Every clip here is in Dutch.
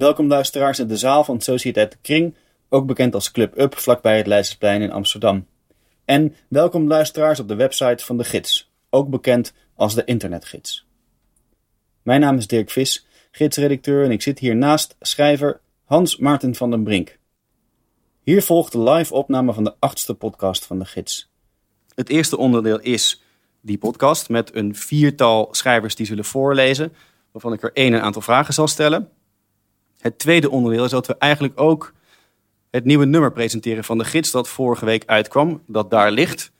Welkom luisteraars in de zaal van Sociëteit de Kring, ook bekend als Club Up, vlakbij het Leidseplein in Amsterdam. En welkom luisteraars op de website van de Gids, ook bekend als de Internetgids. Mijn naam is Dirk Vis, gidsredacteur en ik zit hier naast schrijver Hans Maarten van den Brink. Hier volgt de live opname van de achtste podcast van de Gids. Het eerste onderdeel is die podcast met een viertal schrijvers die zullen voorlezen, waarvan ik er één een aantal vragen zal stellen. Het tweede onderdeel is dat we eigenlijk ook het nieuwe nummer presenteren van de gids dat vorige week uitkwam, dat daar ligt.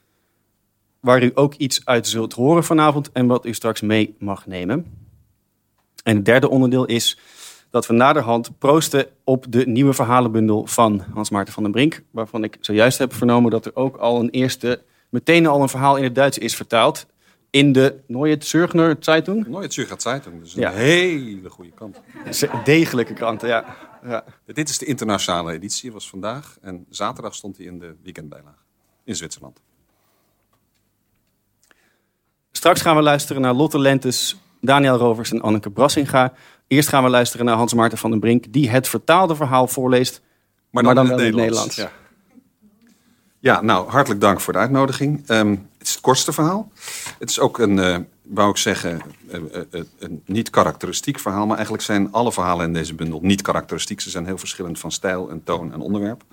Waar u ook iets uit zult horen vanavond en wat u straks mee mag nemen. En het derde onderdeel is dat we naderhand proosten op de nieuwe verhalenbundel van Hans Maarten van den Brink. Waarvan ik zojuist heb vernomen dat er ook al een eerste, meteen al een verhaal in het Duits is vertaald in de Neue Zürcher Zeitung. Neue Zürcher Zeitung, dus een Ja. hele goede kant. Degelijke kranten, ja. ja. Dit is de internationale editie, was vandaag. En zaterdag stond hij in de weekendbijlage in Zwitserland. Straks gaan we luisteren naar Lotte Lentes, Daniel Rovers en Anneke Brassinga. Eerst gaan we luisteren naar Hans Maarten van den Brink, die het vertaalde verhaal voorleest. Maar dan, in het Nederlands. Ja. ja, nou, hartelijk dank voor de uitnodiging. Het het kortste verhaal. Het is ook een, eh, wou ik zeggen, eh, eh, een niet karakteristiek verhaal. Maar eigenlijk zijn alle verhalen in deze bundel niet karakteristiek. Ze zijn heel verschillend van stijl en toon en onderwerp.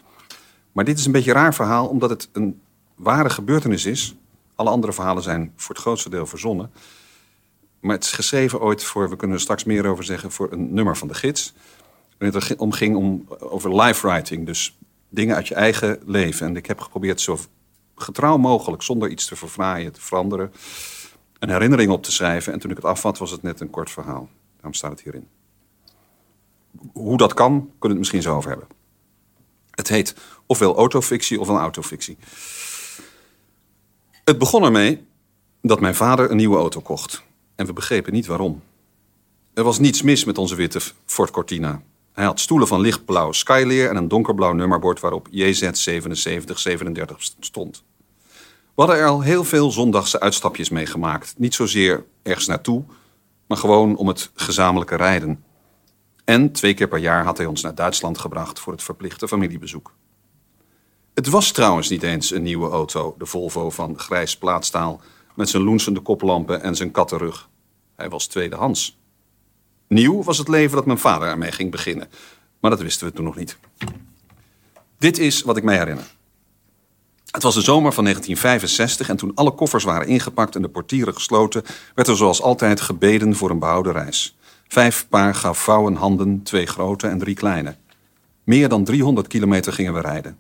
Maar dit is een beetje raar verhaal, omdat het een ware gebeurtenis is. Alle andere verhalen zijn voor het grootste deel verzonnen. Maar het is geschreven ooit voor, we kunnen er straks meer over zeggen, voor een nummer van de gids. Waarin het om ging om, over life writing, dus dingen uit je eigen leven. En ik heb geprobeerd zo getrouw mogelijk, zonder iets te verfraaien, te veranderen, een herinnering op te schrijven. En toen ik het afvat, was het net een kort verhaal. Daarom staat het hierin. Hoe dat kan, kunnen we het misschien zo over hebben. Het heet ofwel autofictie ofwel autofictie. Het begon ermee dat mijn vader een nieuwe auto kocht. En we begrepen niet waarom. Er was niets mis met onze witte Ford Cortina. Hij had stoelen van lichtblauw skyleer en een donkerblauw nummerbord waarop JZ7737 stond. We hadden er al heel veel zondagse uitstapjes mee gemaakt. Niet zozeer ergens naartoe, maar gewoon om het gezamenlijke rijden. En twee keer per jaar had hij ons naar Duitsland gebracht voor het verplichte familiebezoek. Het was trouwens niet eens een nieuwe auto, de Volvo van grijs plaatstaal met zijn loensende koplampen en zijn kattenrug. Hij was tweedehands. Nieuw was het leven dat mijn vader ermee ging beginnen, maar dat wisten we toen nog niet. Dit is wat ik mij herinner. Het was de zomer van 1965 en toen alle koffers waren ingepakt en de portieren gesloten, werd er zoals altijd gebeden voor een behouden reis. Vijf paar gaf vrouwen handen, twee grote en drie kleine. Meer dan 300 kilometer gingen we rijden.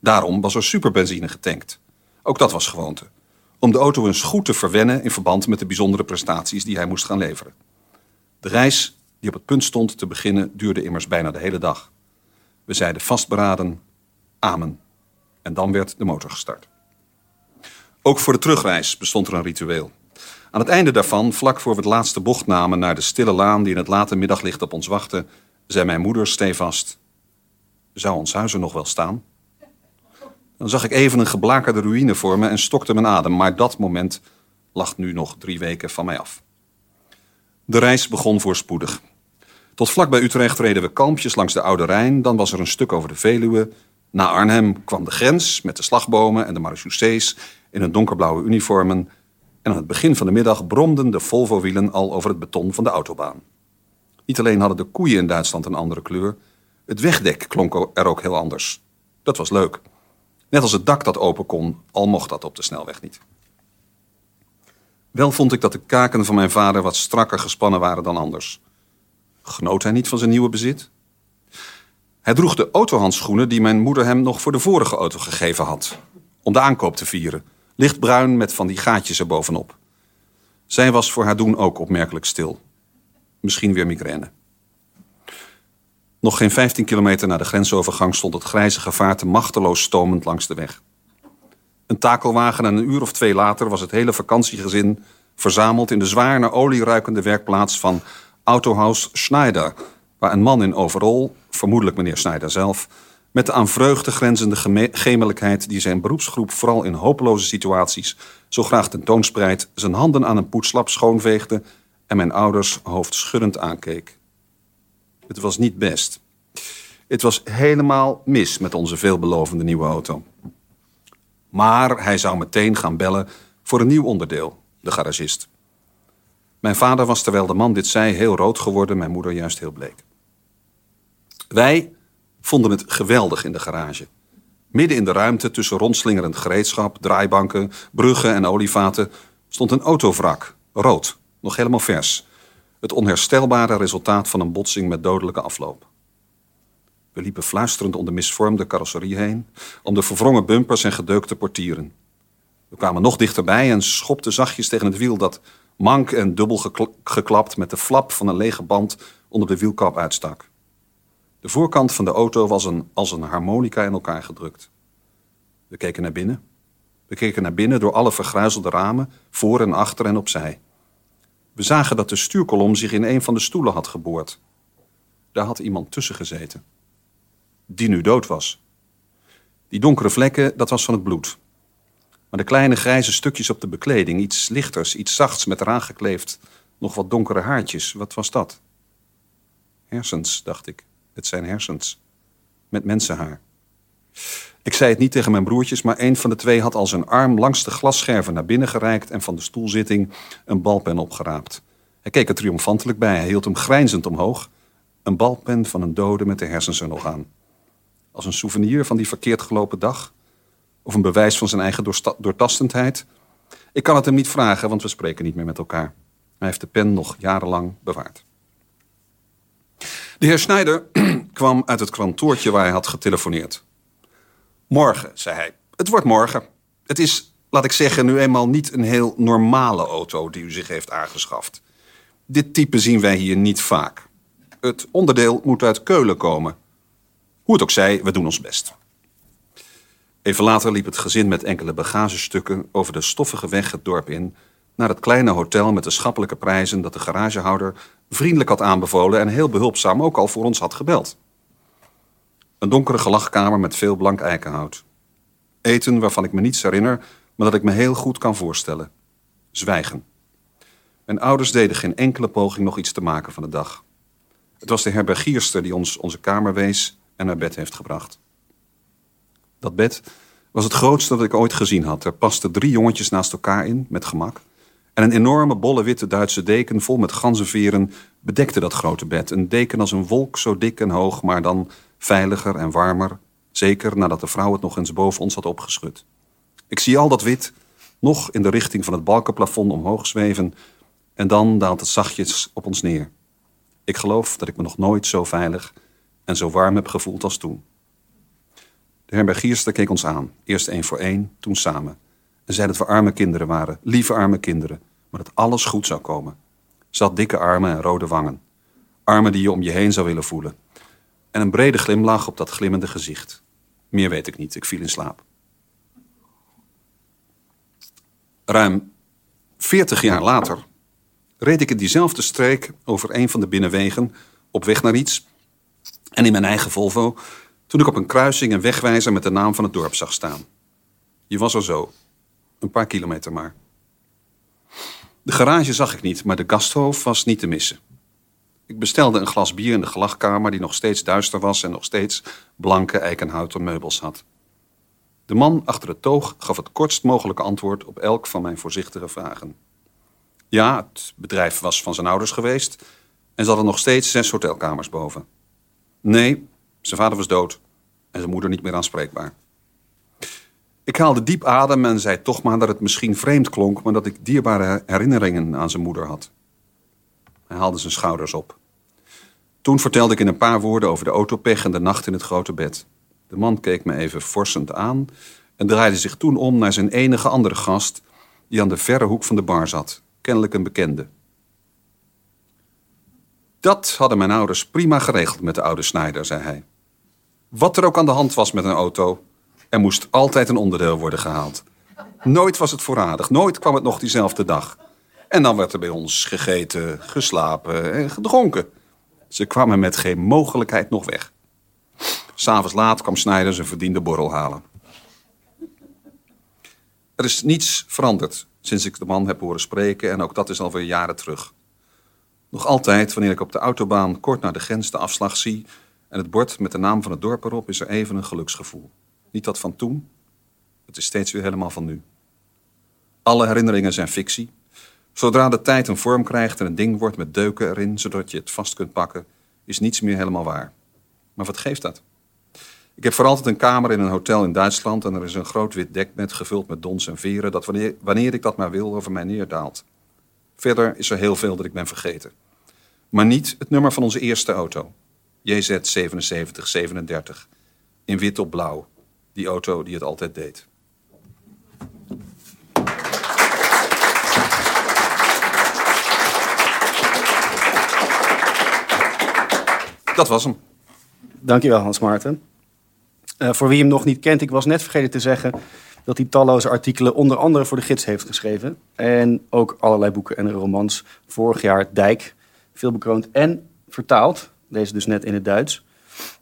Daarom was er superbenzine getankt. Ook dat was gewoonte. Om de auto eens goed te verwennen in verband met de bijzondere prestaties die hij moest gaan leveren. De reis, die op het punt stond te beginnen, duurde immers bijna de hele dag. We zeiden vastberaden, amen. En dan werd de motor gestart. Ook voor de terugreis bestond er een ritueel. Aan het einde daarvan, vlak voor we het laatste bocht namen naar de stille laan die in het late middaglicht op ons wachtte, zei mijn moeder stevast: Zou ons huis er nog wel staan? Dan zag ik even een geblakerde ruïne voor me en stokte mijn adem, maar dat moment lag nu nog drie weken van mij af. De reis begon voorspoedig. Tot vlak bij Utrecht reden we kalmpjes langs de Oude Rijn, dan was er een stuk over de Veluwe. Na Arnhem kwam de grens met de slagbomen en de marechaussees in hun donkerblauwe uniformen. En aan het begin van de middag bromden de Volvo-wielen al over het beton van de autobaan. Niet alleen hadden de koeien in Duitsland een andere kleur, het wegdek klonk er ook heel anders. Dat was leuk. Net als het dak dat open kon, al mocht dat op de snelweg niet. Wel vond ik dat de kaken van mijn vader wat strakker gespannen waren dan anders. Genoot hij niet van zijn nieuwe bezit? Hij droeg de autohandschoenen die mijn moeder hem nog voor de vorige auto gegeven had. Om de aankoop te vieren. Lichtbruin met van die gaatjes erbovenop. Zij was voor haar doen ook opmerkelijk stil. Misschien weer migraine. Nog geen 15 kilometer na de grensovergang stond het grijze gevaarte machteloos stomend langs de weg. Een takelwagen en een uur of twee later was het hele vakantiegezin verzameld in de zwaar naar olie ruikende werkplaats van Autohaus Schneider, waar een man in overal, vermoedelijk meneer Schneider zelf, met de aan vreugde grenzende geme- gemelijkheid die zijn beroepsgroep vooral in hopeloze situaties zo graag tentoonspreidt, zijn handen aan een poetslap schoonveegde en mijn ouders hoofdschuddend aankeek. Het was niet best. Het was helemaal mis met onze veelbelovende nieuwe auto. Maar hij zou meteen gaan bellen voor een nieuw onderdeel, de garagist. Mijn vader was terwijl de man dit zei heel rood geworden, mijn moeder juist heel bleek. Wij vonden het geweldig in de garage. Midden in de ruimte tussen rondslingerend gereedschap, draaibanken, bruggen en olievaten stond een autovrak, rood, nog helemaal vers. Het onherstelbare resultaat van een botsing met dodelijke afloop. We liepen fluisterend om de misvormde carrosserie heen, om de verwrongen bumpers en gedeukte portieren. We kwamen nog dichterbij en schopten zachtjes tegen het wiel dat mank en dubbel geklapt met de flap van een lege band onder de wielkap uitstak. De voorkant van de auto was een, als een harmonica in elkaar gedrukt. We keken naar binnen. We keken naar binnen door alle vergruizelde ramen, voor en achter en opzij. We zagen dat de stuurkolom zich in een van de stoelen had geboord. Daar had iemand tussen gezeten. Die nu dood was. Die donkere vlekken, dat was van het bloed. Maar de kleine grijze stukjes op de bekleding, iets lichters, iets zachts met eraan gekleefd, nog wat donkere haartjes, wat was dat? Hersens, dacht ik. Het zijn hersens. Met mensenhaar. Ik zei het niet tegen mijn broertjes, maar een van de twee had al zijn arm langs de glasscherven naar binnen gereikt en van de stoelzitting een balpen opgeraapt. Hij keek er triomfantelijk bij, hij hield hem grijnzend omhoog. Een balpen van een dode met de hersens er nog aan. Als een souvenir van die verkeerd gelopen dag? Of een bewijs van zijn eigen doortastendheid? Ik kan het hem niet vragen, want we spreken niet meer met elkaar. Hij heeft de pen nog jarenlang bewaard. De heer Schneider kwam uit het kantoortje waar hij had getelefoneerd. Morgen, zei hij. Het wordt morgen. Het is, laat ik zeggen, nu eenmaal niet een heel normale auto die u zich heeft aangeschaft. Dit type zien wij hier niet vaak. Het onderdeel moet uit Keulen komen. Hoe het ook zij, we doen ons best. Even later liep het gezin met enkele bagagestukken over de stoffige weg het dorp in naar het kleine hotel met de schappelijke prijzen dat de garagehouder vriendelijk had aanbevolen en heel behulpzaam ook al voor ons had gebeld. Een donkere gelachkamer met veel blank eikenhout. Eten waarvan ik me niets herinner, maar dat ik me heel goed kan voorstellen. Zwijgen. Mijn ouders deden geen enkele poging nog iets te maken van de dag. Het was de herbergierster die ons onze kamer wees en naar bed heeft gebracht. Dat bed was het grootste dat ik ooit gezien had. Er pasten drie jongetjes naast elkaar in, met gemak. En een enorme bolle witte Duitse deken vol met ganzenveren bedekte dat grote bed. Een deken als een wolk, zo dik en hoog, maar dan veiliger en warmer. Zeker nadat de vrouw het nog eens boven ons had opgeschud. Ik zie al dat wit nog in de richting van het balkenplafond omhoog zweven en dan daalt het zachtjes op ons neer. Ik geloof dat ik me nog nooit zo veilig en zo warm heb gevoeld als toen. De herbergierster keek ons aan, eerst één voor één, toen samen. En zei dat we arme kinderen waren, lieve arme kinderen, maar dat alles goed zou komen. Ze had dikke armen en rode wangen. Armen die je om je heen zou willen voelen. En een brede glimlach op dat glimmende gezicht. Meer weet ik niet, ik viel in slaap. Ruim veertig jaar later reed ik in diezelfde streek over een van de binnenwegen op weg naar iets. En in mijn eigen Volvo, toen ik op een kruising een wegwijzer met de naam van het dorp zag staan. Je was er zo, een paar kilometer maar. De garage zag ik niet, maar de gasthof was niet te missen. Ik bestelde een glas bier in de gelachkamer die nog steeds duister was en nog steeds blanke eikenhouten meubels had. De man achter het toog gaf het kortst mogelijke antwoord op elk van mijn voorzichtige vragen. Ja, het bedrijf was van zijn ouders geweest en ze hadden nog steeds zes hotelkamers boven. Nee, zijn vader was dood en zijn moeder niet meer aanspreekbaar. Ik haalde diep adem en zei toch maar dat het misschien vreemd klonk, maar dat ik dierbare herinneringen aan zijn moeder had. Hij haalde zijn schouders op. Toen vertelde ik in een paar woorden over de autopech en de nacht in het grote bed. De man keek me even forsend aan en draaide zich toen om naar zijn enige andere gast, die aan de verre hoek van de bar zat, kennelijk een bekende. Dat hadden mijn ouders prima geregeld met de oude Snijder, zei hij. Wat er ook aan de hand was met een auto, er moest altijd een onderdeel worden gehaald. Nooit was het voorradig, nooit kwam het nog diezelfde dag. En dan werd er bij ons gegeten, geslapen en gedronken. Ze kwamen met geen mogelijkheid nog weg. S'avonds laat kwam Snijder zijn verdiende borrel halen. Er is niets veranderd sinds ik de man heb horen spreken en ook dat is alweer jaren terug. Nog altijd, wanneer ik op de autobaan kort naar de grens de afslag zie en het bord met de naam van het dorp erop, is er even een geluksgevoel. Niet dat van toen, het is steeds weer helemaal van nu. Alle herinneringen zijn fictie. Zodra de tijd een vorm krijgt en een ding wordt met deuken erin, zodat je het vast kunt pakken, is niets meer helemaal waar. Maar wat geeft dat? Ik heb voor altijd een kamer in een hotel in Duitsland en er is een groot wit dekbed gevuld met dons en veren dat wanneer, wanneer ik dat maar wil over mij neerdaalt. Verder is er heel veel dat ik ben vergeten. Maar niet het nummer van onze eerste auto. JZ7737. In wit op blauw. Die auto die het altijd deed. Dat was hem. Dankjewel Hans Maarten. Uh, voor wie hem nog niet kent, ik was net vergeten te zeggen dat hij talloze artikelen onder andere voor de gids heeft geschreven. En ook allerlei boeken en romans. Vorig jaar Dijk, veel bekroond en vertaald. Deze dus net in het Duits.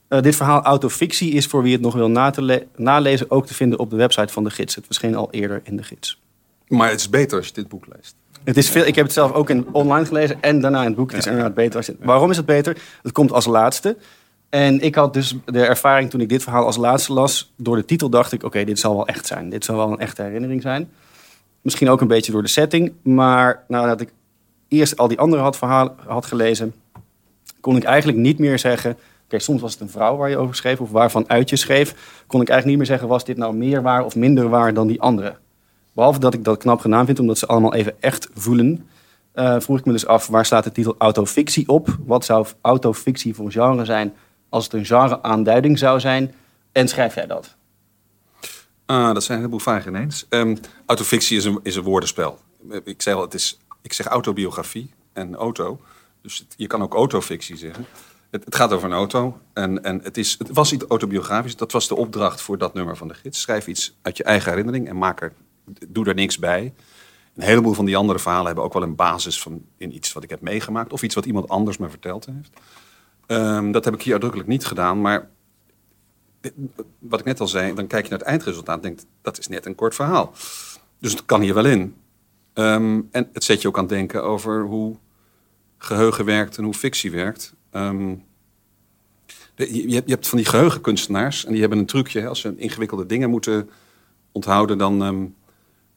Uh, dit verhaal autofictie is voor wie het nog wil na te nalezen ook te vinden op de website van de gids. Het verscheen al eerder in de gids. Maar het is beter als je dit boek leest. Het is veel, ik heb het zelf ook in, online gelezen en daarna in het boek. Het is inderdaad beter. Als je, waarom is het beter? Het komt als laatste. En ik had dus de ervaring toen ik dit verhaal als laatste las. Door de titel dacht ik, oké, dit zal wel echt zijn. Dit zal wel een echte herinnering zijn. Misschien ook een beetje door de setting. Maar nadat ik eerst al die andere had, verhalen, had gelezen... kon ik eigenlijk niet meer zeggen... Oké, soms was het een vrouw waar je over schreef of waarvan uit je schreef. Kon ik eigenlijk niet meer zeggen, was dit nou meer waar of minder waar dan die andere? Behalve dat ik dat knap gedaan vind, omdat ze allemaal even echt voelen. Uh, vroeg ik me dus af, waar staat de titel autofictie op? Wat zou autofictie voor genre zijn als het een genre-aanduiding zou zijn? En schrijf jij dat? Uh, dat zijn een heleboel vragen ineens. Um, autofictie is een, is een woordenspel. Ik zeg, wel, het is, ik zeg autobiografie en auto. Dus je kan ook autofictie zeggen. Het, het, gaat over een auto. En, en het, is, het was iets autobiografisch. Dat was de opdracht voor dat nummer van de gids. Schrijf iets uit je eigen herinnering en maak er doe er niks bij. Een heleboel van die andere verhalen hebben ook wel een basis van in iets wat ik heb meegemaakt of iets wat iemand anders me verteld heeft. Um, dat heb ik hier uitdrukkelijk niet gedaan, maar wat ik net al zei, dan kijk je naar het eindresultaat en denkt dat is net een kort verhaal. Dus het kan hier wel in. Um, en het zet je ook aan denken over hoe geheugen werkt en hoe fictie werkt. Um, je, je, hebt van die geheugenkunstenaars en die hebben een trucje. Als ze ingewikkelde dingen moeten onthouden, dan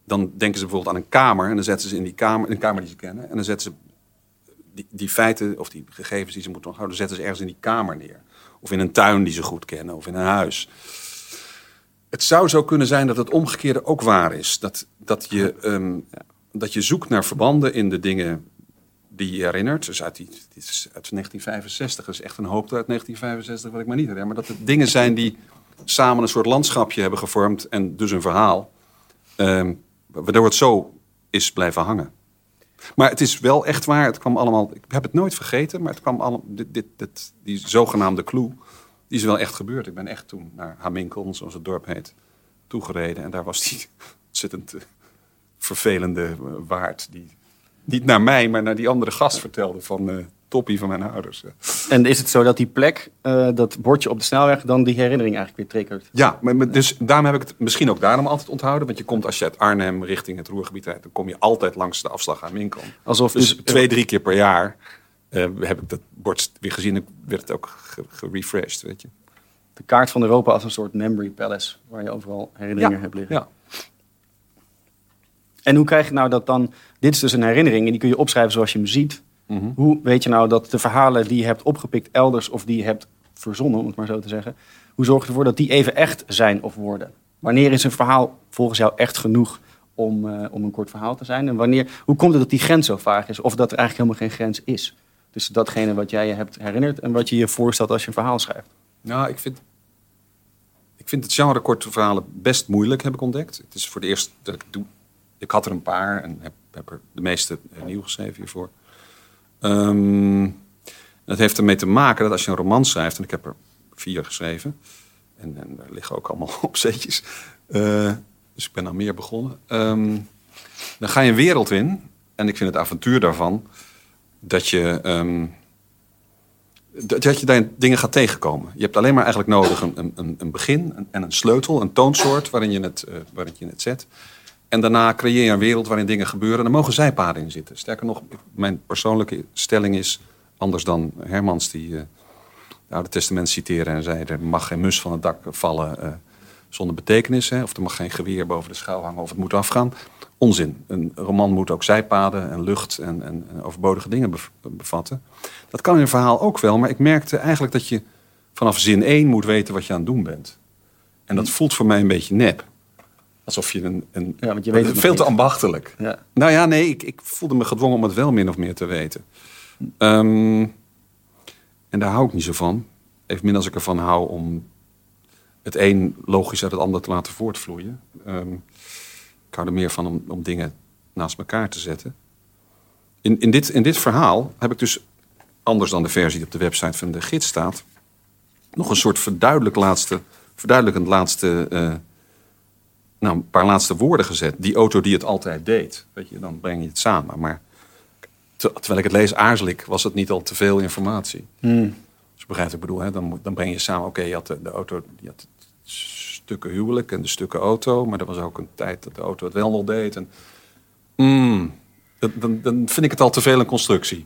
dan denken ze bijvoorbeeld aan een kamer en dan zetten ze in die kamer, een kamer die ze kennen, en dan zetten ze die, die feiten of die gegevens die ze moeten onthouden, zetten ze ergens in die kamer neer. Of in een tuin die ze goed kennen, of in een huis. Het zou zo kunnen zijn dat het omgekeerde ook waar is. Dat, dat, je, dat je zoekt naar verbanden in de dingen die je herinnert. Dus uit, die, dit is uit 1965, dat is echt een hoop uit 1965 wat ik maar niet herinner. Maar dat het dingen zijn die samen een soort landschapje hebben gevormd en dus een verhaal. Um, Waardoor het zo is blijven hangen. Maar het is wel echt waar. Het kwam allemaal. Ik heb het nooit vergeten, maar het kwam allemaal. Dit, dit, dit, die zogenaamde clue. Die is wel echt gebeurd. Ik ben echt toen naar Haminkel, zoals het dorp heet, toegereden. En daar was die ontzettend vervelende waard. Die niet naar mij, maar naar die andere gast vertelde van. Uh, toppie van mijn ouders. En is het zo dat die plek, uh, dat bordje op de snelweg, dan die herinnering eigenlijk weer triggert? Ja, maar, dus daarom heb ik het misschien ook daarom altijd onthouden. Want je komt als je uit Arnhem richting het Roergebied rijdt, dan kom je altijd langs de afslag aan Winkel. Alsof dus, dus twee, drie keer per jaar uh, heb ik dat bord weer gezien en werd het ook gerefreshed, weet je. De kaart van Europa als een soort memory palace, waar je overal herinneringen hebt liggen. Ja. En hoe krijg je nou dat dan... Dit is dus een herinnering en die kun je opschrijven zoals je hem ziet. Mhm. Hoe weet je nou dat de verhalen die je hebt opgepikt elders of die je hebt verzonnen, om het maar zo te zeggen, hoe zorg je ervoor dat die even echt zijn of worden? Wanneer is een verhaal volgens jou echt genoeg om, uh, om een kort verhaal te zijn? En wanneer, hoe komt het dat die grens zo vaag is of dat er eigenlijk helemaal geen grens is? Tussen datgene wat jij je hebt herinnerd en wat je je voorstelt als je een verhaal schrijft. Nou, ik vind, ik vind het genre korte verhalen best moeilijk, heb ik ontdekt. Het is voor de eerst dat ik het doe. Ik had er een paar en heb, heb er de meeste nieuw geschreven hiervoor. Um, dat heeft ermee te maken dat als je een roman schrijft, en ik heb er vier geschreven, en, en daar liggen ook allemaal opzetjes, uh, dus ik ben al meer begonnen. Um, dan ga je een wereld in, en ik vind het avontuur daarvan, dat je, um, dat je daar dingen gaat tegenkomen. Je hebt alleen maar eigenlijk nodig een, een, een begin en een sleutel, een toonsoort waarin je het, uh, waarin je het zet. En daarna creëer je een wereld waarin dingen gebeuren. En er mogen zijpaden in zitten. Sterker nog, mijn persoonlijke stelling is anders dan Hermans, die uh, het Oude Testament citeren en zei: er mag geen mus van het dak vallen uh, zonder betekenis. Hè, of er mag geen geweer boven de schouw hangen of het moet afgaan. Onzin. Een roman moet ook zijpaden en lucht en, en, en overbodige dingen bevatten. Dat kan in een verhaal ook wel, maar ik merkte eigenlijk dat je vanaf zin 1 moet weten wat je aan het doen bent. En dat voelt voor mij een beetje nep. Alsof je een. een ja, want je weet het veel te ambachtelijk. Ja. Nou ja, nee, ik, ik voelde me gedwongen om het wel min of meer te weten. Um, en daar hou ik niet zo van. Evenmin als ik ervan hou om het een logisch uit het ander te laten voortvloeien. Um, ik hou er meer van om, om dingen naast elkaar te zetten. In, in, dit, in dit verhaal heb ik dus, anders dan de versie die op de website van de gids staat, nog een soort verduidelijk laatste, verduidelijkend laatste, uh, nou, een paar laatste woorden gezet. Die auto die het altijd deed. Weet je, dan breng je het samen. Maar terwijl ik het lees, aarzel ik, was het niet al te veel informatie. Hmm. Dus begrijp ik bedoel, hè? Dan, dan breng je samen, oké, je had de, de auto, je had stukken huwelijk en de stukken auto. Maar er was ook een tijd dat de auto het wel nog deed. En, mm, dan, dan vind ik het al te veel een constructie.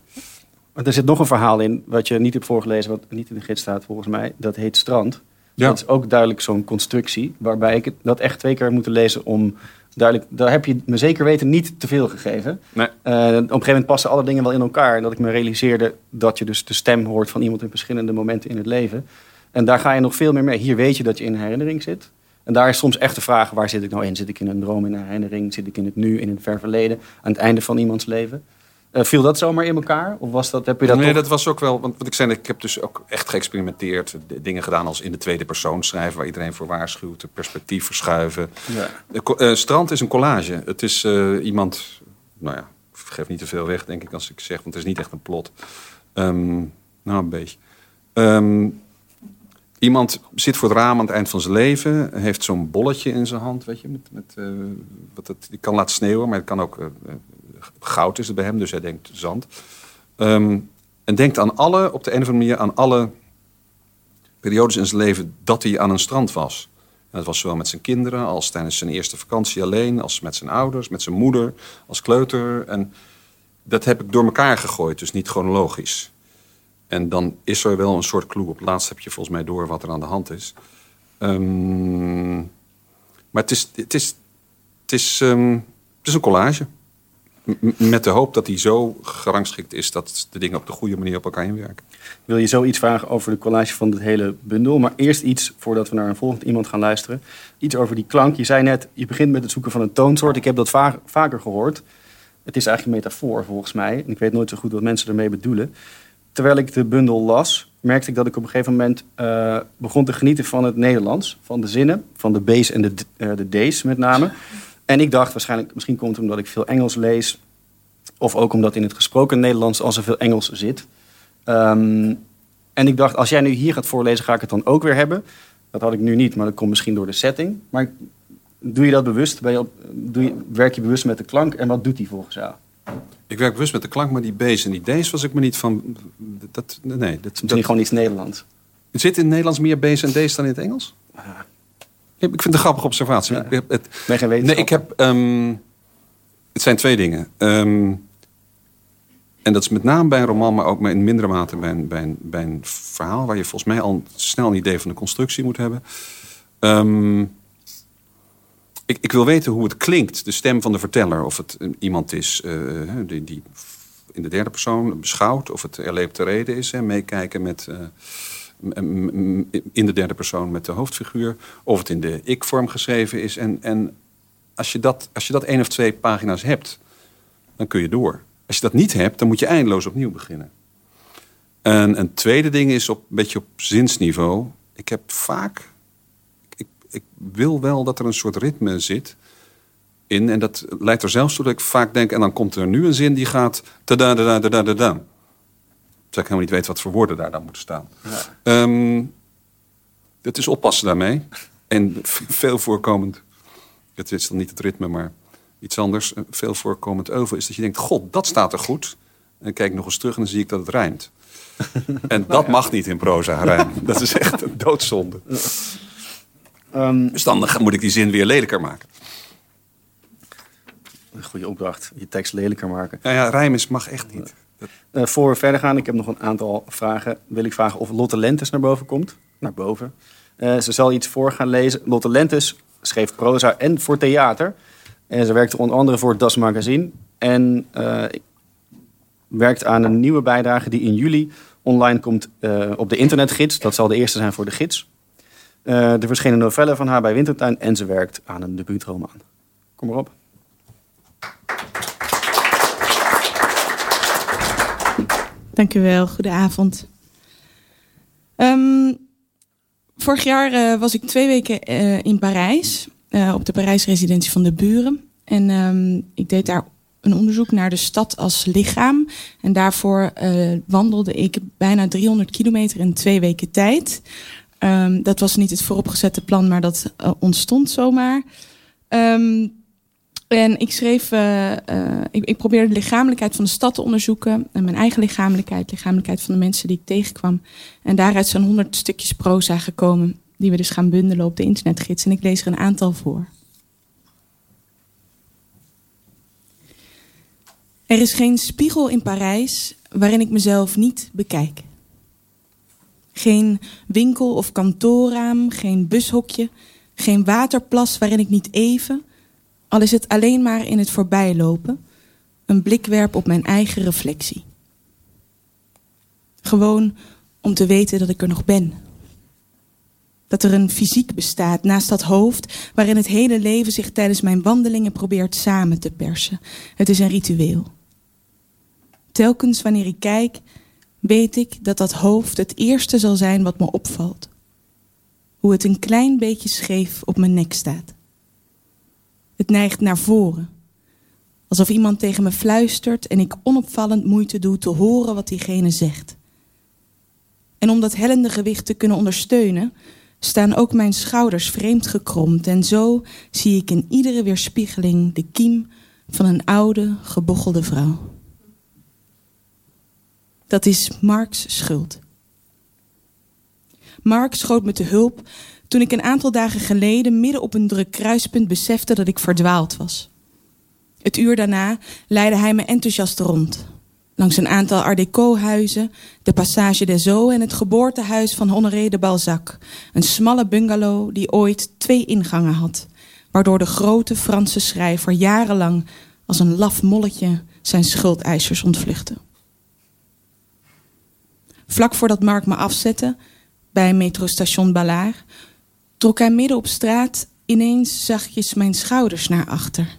Maar er zit nog een verhaal in wat je niet hebt voorgelezen, wat niet in de gids staat volgens mij. Dat heet Strand. Ja. Dat is ook duidelijk zo'n constructie, waarbij ik dat echt twee keer moet lezen om duidelijk, daar heb je me zeker weten niet te veel gegeven. Nee. Uh, op een gegeven moment passen alle dingen wel in elkaar. En dat ik me realiseerde dat je dus de stem hoort van iemand in verschillende momenten in het leven. En daar ga je nog veel meer mee. Hier weet je dat je in herinnering zit. En daar is soms echt de vraag, waar zit ik nou in? Zit ik in een droom, in een herinnering? Zit ik in het nu, in het ver verleden? Aan het einde van iemands leven? Uh, viel dat zomaar in elkaar? Of was dat, heb je dat nee, dat was ook wel... Want wat ik zei, ik heb dus ook echt geëxperimenteerd. Dingen gedaan als in de tweede persoon schrijven... waar iedereen voor waarschuwt, perspectief verschuiven. Ja. Uh, strand is een collage. Het is uh, iemand... Nou ja, ik geef niet te veel weg, denk ik, als ik zeg... want het is niet echt een plot. Um, nou, een beetje. Um, Iemand zit voor het raam aan het eind van zijn leven, heeft zo'n bolletje in zijn hand, weet je, met, met, uh, wat het, die kan laten sneeuwen, maar het kan ook uh, goud is het bij hem, dus hij denkt zand. Um, en denkt aan alle, op de een of andere manier, aan alle periodes in zijn leven dat hij aan een strand was. Dat was zowel met zijn kinderen als tijdens zijn eerste vakantie alleen, als met zijn ouders, met zijn moeder, als kleuter. En dat heb ik door elkaar gegooid, dus niet chronologisch. En dan is er wel een soort clue. Op laatst heb je volgens mij door wat er aan de hand is. Um, maar het is, het is, het is, um, het is een collage. Met de hoop dat hij zo gerangschikt is dat de dingen op de goede manier op elkaar inwerken. Wil je zoiets vragen over de collage van het hele bundel? Maar eerst iets, voordat we naar een volgend iemand gaan luisteren. Iets over die klank. Je zei net, je begint met het zoeken van een toonsoort. Ik heb dat va vaker gehoord. Het is eigenlijk een metafoor volgens mij. En ik weet nooit zo goed wat mensen ermee bedoelen terwijl ik de bundel las, merkte ik dat ik op een gegeven moment uh, begon te genieten van het Nederlands. Van de zinnen, van de B's en de, uh, de D's met name. En ik dacht waarschijnlijk, misschien komt het omdat ik veel Engels lees. Of ook omdat in het gesproken Nederlands al zoveel Engels zit. Um, en ik dacht, als jij nu hier gaat voorlezen, ga ik het dan ook weer hebben. Dat had ik nu niet, maar dat komt misschien door de setting. Maar doe je dat bewust? Ben je op, doe je, werk je bewust met de klank en wat doet die volgens jou? Ik werk bewust met de klank, maar die B's en die D's was ik me niet van. Dat, nee, dat, is niet gewoon iets Nederlands. Zit in het Nederlands meer B's en D's dan in het Engels? Ja. Ik vind het een grappige observatie. Ja. Ik het, ben geen Nee, ik heb. Um, het zijn twee dingen. Um, en dat is met name bij een roman, maar ook in mindere mate bij een, bij een, bij een verhaal waar je volgens mij al snel een idee van de constructie moet hebben. Um, ik, ik, wil weten hoe het klinkt, de stem van de verteller. Of het iemand is uh, die, die, in de derde persoon beschouwt, of het erleepte reden is. Hè, meekijken met, uh, in de derde persoon met de hoofdfiguur. Of het in de ik-vorm geschreven is. En, en als, je dat, als je dat één of twee pagina's hebt, dan kun je door. Als je dat niet hebt, dan moet je eindeloos opnieuw beginnen. En een tweede ding is op, een beetje op zinsniveau. Ik heb vaak ik wil wel dat er een soort ritme zit in. En dat leidt er zelfs toe dat ik vaak denk... en dan komt er nu een zin die gaat... da da da da ik helemaal niet weet wat voor woorden daar dan moeten staan. Ja. Um, het is oppassen daarmee. En veel voorkomend... Het is dan niet het ritme, maar iets anders. Veel voorkomend over is dat je denkt... God, dat staat er goed. En kijk nog eens terug en dan zie ik dat het rijmt. en dat mag niet in proza rijmen. Dat is echt een doodzonde. Um, dus dan moet ik die zin weer lelijker maken. Een goede opdracht. Je tekst lelijker maken. Ja, ja rijmen mag echt niet. Uh, voor we verder gaan, ik heb nog een aantal vragen. Wil ik vragen of Lotte Lentes naar boven komt? Naar boven. Uh, ze zal iets voor gaan lezen. Lotte Lentes schreef proza en voor theater. En ze werkte onder andere voor Das Magazine. En uh, werkt aan een nieuwe bijdrage die in juli online komt op de internetgids. Dat zal de eerste zijn voor de gids. er verschenen novellen van haar bij Wintertuin en ze werkt aan een debuutroman. Kom maar op. Dank u wel. Goedenavond. Um, vorig jaar uh, was ik twee weken uh, in Parijs, uh, op de Parijsresidentie van de Buren. En um, ik deed daar een onderzoek naar de stad als lichaam. En daarvoor wandelde ik bijna 300 kilometer in twee weken tijd. Um, dat was niet het vooropgezette plan, maar dat ontstond zomaar. Um, en ik schreef, uh, uh, ik, ik, probeerde de lichamelijkheid van de stad te onderzoeken. En mijn eigen lichamelijkheid, lichamelijkheid van de mensen die ik tegenkwam. En daaruit zijn honderd stukjes proza gekomen. Die we dus gaan bundelen op de internetgids. En ik lees er een aantal voor. Er is geen spiegel in Parijs waarin ik mezelf niet bekijk. Geen winkel of kantoorraam, geen bushokje, geen waterplas waarin ik niet even al is het alleen maar in het voorbijlopen, een blik werp op mijn eigen reflectie. Gewoon om te weten dat ik er nog ben. Dat er een fysiek bestaat naast dat hoofd waarin het hele leven zich tijdens mijn wandelingen probeert samen te persen. Het is een ritueel. Telkens wanneer ik kijk, weet ik dat dat hoofd het eerste zal zijn wat me opvalt. Hoe het een klein beetje scheef op mijn nek staat. Het neigt naar voren. Alsof iemand tegen me fluistert en ik onopvallend moeite doe te horen wat diegene zegt. En om dat hellende gewicht te kunnen ondersteunen, staan ook mijn schouders vreemd gekromd. En zo zie ik in iedere weerspiegeling de kiem van een oude, gebochelde vrouw. Dat is Marks schuld. Mark schoot me te hulp toen ik een aantal dagen geleden midden op een druk kruispunt besefte dat ik verdwaald was. Het uur daarna leidde hij me enthousiast rond. Langs een aantal Art Deco-huizen, de Passage des Eaux en het geboortehuis van Honoré de Balzac. Een smalle bungalow die ooit twee ingangen had, waardoor de grote Franse schrijver jarenlang als een laf molletje zijn schuldeisers ontvluchtte. Vlak voordat Mark me afzette, bij metrostation Ballard, trok hij midden op straat ineens zachtjes mijn schouders naar achter.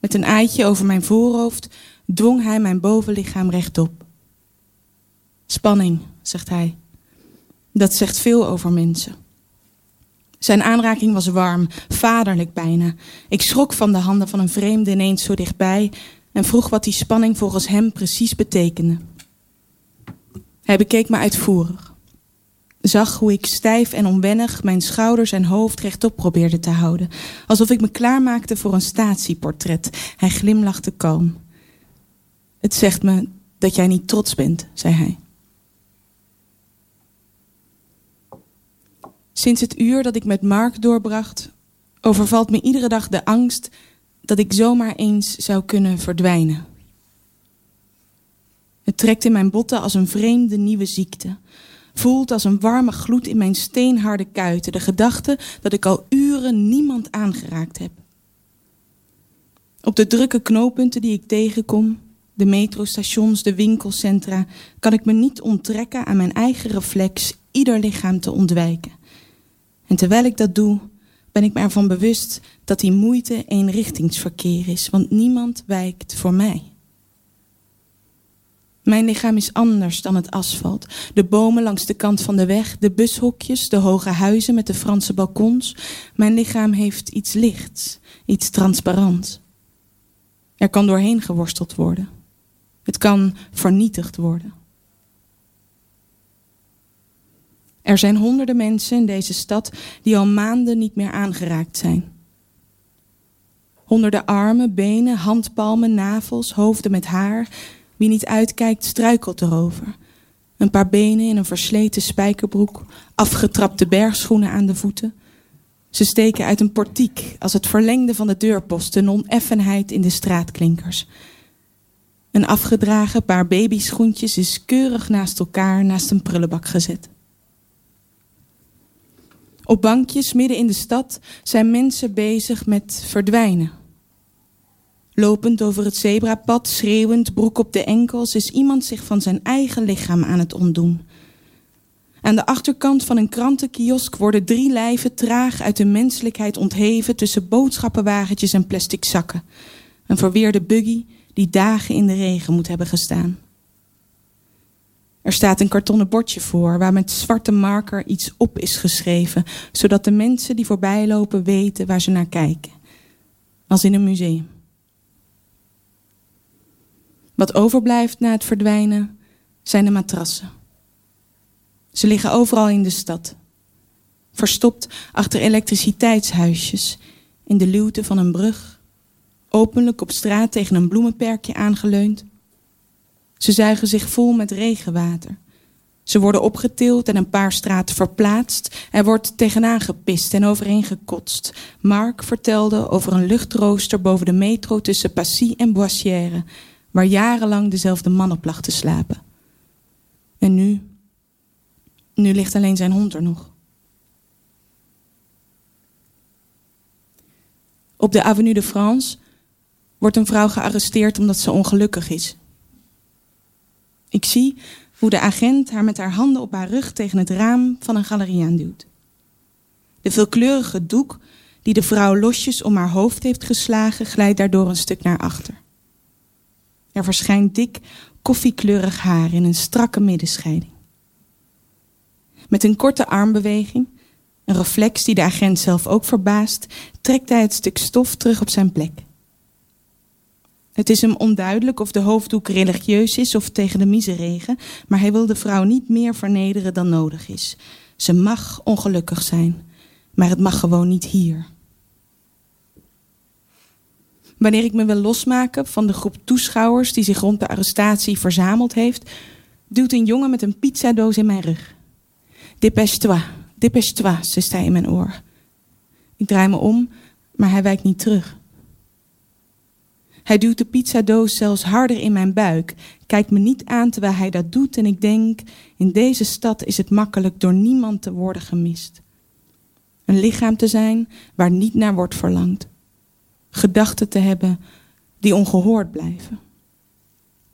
Met een eitje over mijn voorhoofd dwong hij mijn bovenlichaam rechtop. Spanning, zegt hij. Dat zegt veel over mensen. Zijn aanraking was warm, vaderlijk bijna. Ik schrok van de handen van een vreemde ineens zo dichtbij en vroeg wat die spanning volgens hem precies betekende. Hij bekeek me uitvoerig zag hoe ik stijf en onwennig mijn schouders en hoofd rechtop probeerde te houden. Alsof ik me klaarmaakte voor een statieportret. Hij glimlachte kalm. Het zegt me dat jij niet trots bent, zei hij. Sinds het uur dat ik met Mark doorbracht, overvalt me iedere dag de angst dat ik zomaar eens zou kunnen verdwijnen. Het trekt in mijn botten als een vreemde nieuwe ziekte voelt als een warme gloed in mijn steenharde kuiten. De gedachte dat ik al uren niemand aangeraakt heb. Op de drukke knooppunten die ik tegenkom, de metrostations, de winkelcentra, kan ik me niet onttrekken aan mijn eigen reflex ieder lichaam te ontwijken. En terwijl ik dat doe, ben ik me ervan bewust dat die moeite eenrichtingsverkeer is, want niemand wijkt voor mij. Mijn lichaam is anders dan het asfalt. De bomen langs de kant van de weg, de bushokjes, de hoge huizen met de Franse balkons. Mijn lichaam heeft iets lichts, iets transparants. Er kan doorheen geworsteld worden. Het kan vernietigd worden. Er zijn honderden mensen in deze stad die al maanden niet meer aangeraakt zijn. Honderden armen, benen, handpalmen, navels, hoofden met haar, wie niet uitkijkt, struikelt erover. Een paar benen in een versleten spijkerbroek, afgetrapte bergschoenen aan de voeten. Ze steken uit een portiek als het verlengde van de deurpost, de oneffenheid in de straatklinkers. Een afgedragen paar babyschoentjes is keurig naast elkaar naast een prullenbak gezet. Op bankjes midden in de stad zijn mensen bezig met verdwijnen. Lopend over het zebrapad, schreeuwend, broek op de enkels, is iemand zich van zijn eigen lichaam aan het ontdoen. Aan de achterkant van een krantenkiosk worden drie lijven traag uit de menselijkheid ontheven tussen boodschappenwagentjes en plastic zakken. Een verweerde buggy die dagen in de regen moet hebben gestaan. Er staat een kartonnen bordje voor waar met zwarte marker iets op is geschreven, zodat de mensen die voorbijlopen weten waar ze naar kijken. Als in een museum. Wat overblijft na het verdwijnen zijn de matrassen. Ze liggen overal in de stad. Verstopt achter elektriciteitshuisjes, in de luwte van een brug, openlijk op straat tegen een bloemenperkje aangeleund. Ze zuigen zich vol met regenwater. Ze worden opgetild en een paar straten verplaatst. Er wordt tegenaan gepist en overheen gekotst. Mark vertelde over een luchtrooster boven de metro tussen Passy en Boissière, waar jarenlang dezelfde man op lag te slapen. En nu, nu ligt alleen zijn hond er nog. Op de Avenue de France wordt een vrouw gearresteerd omdat ze ongelukkig is. Ik zie hoe de agent haar met haar handen op haar rug tegen het raam van een galerie aanduwt. De veelkleurige doek die de vrouw losjes om haar hoofd heeft geslagen, glijdt daardoor een stuk naar achter. Er verschijnt dik, koffiekleurig haar in een strakke middenscheiding. Met een korte armbeweging, een reflex die de agent zelf ook verbaast, trekt hij het stuk stof terug op zijn plek. Het is hem onduidelijk of de hoofddoek religieus is of tegen de miseregen, maar hij wil de vrouw niet meer vernederen dan nodig is. Ze mag ongelukkig zijn, maar het mag gewoon niet hier. Wanneer ik me wil losmaken van de groep toeschouwers die zich rond de arrestatie verzameld heeft, duwt een jongen met een pizzadoos in mijn rug. Dépêche-toi, dépêche-toi, zegt hij in mijn oor. Ik draai me om, maar hij wijkt niet terug. Hij duwt de pizzadoos zelfs harder in mijn buik, kijkt me niet aan terwijl hij dat doet en ik denk, in deze stad is het makkelijk door niemand te worden gemist. Een lichaam te zijn waar niet naar wordt verlangd. Gedachten te hebben die ongehoord blijven.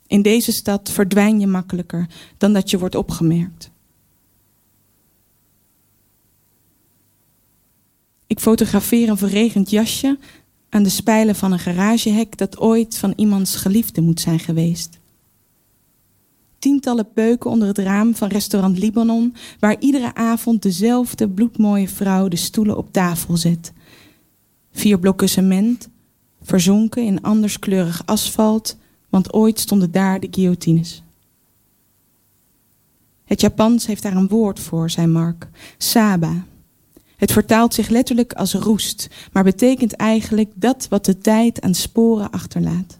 In deze stad verdwijn je makkelijker dan dat je wordt opgemerkt. Ik fotografeer een verregend jasje aan de spijlen van een garagehek dat ooit van iemands geliefde moet zijn geweest. Tientallen peuken onder het raam van restaurant Libanon, waar iedere avond dezelfde bloedmooie vrouw de stoelen op tafel zet. Vier blokken cement, verzonken in anderskleurig asfalt, want ooit stonden daar de guillotines. Het Japans heeft daar een woord voor, zei Mark. Saba, het vertaalt zich letterlijk als roest, maar betekent eigenlijk dat wat de tijd aan sporen achterlaat.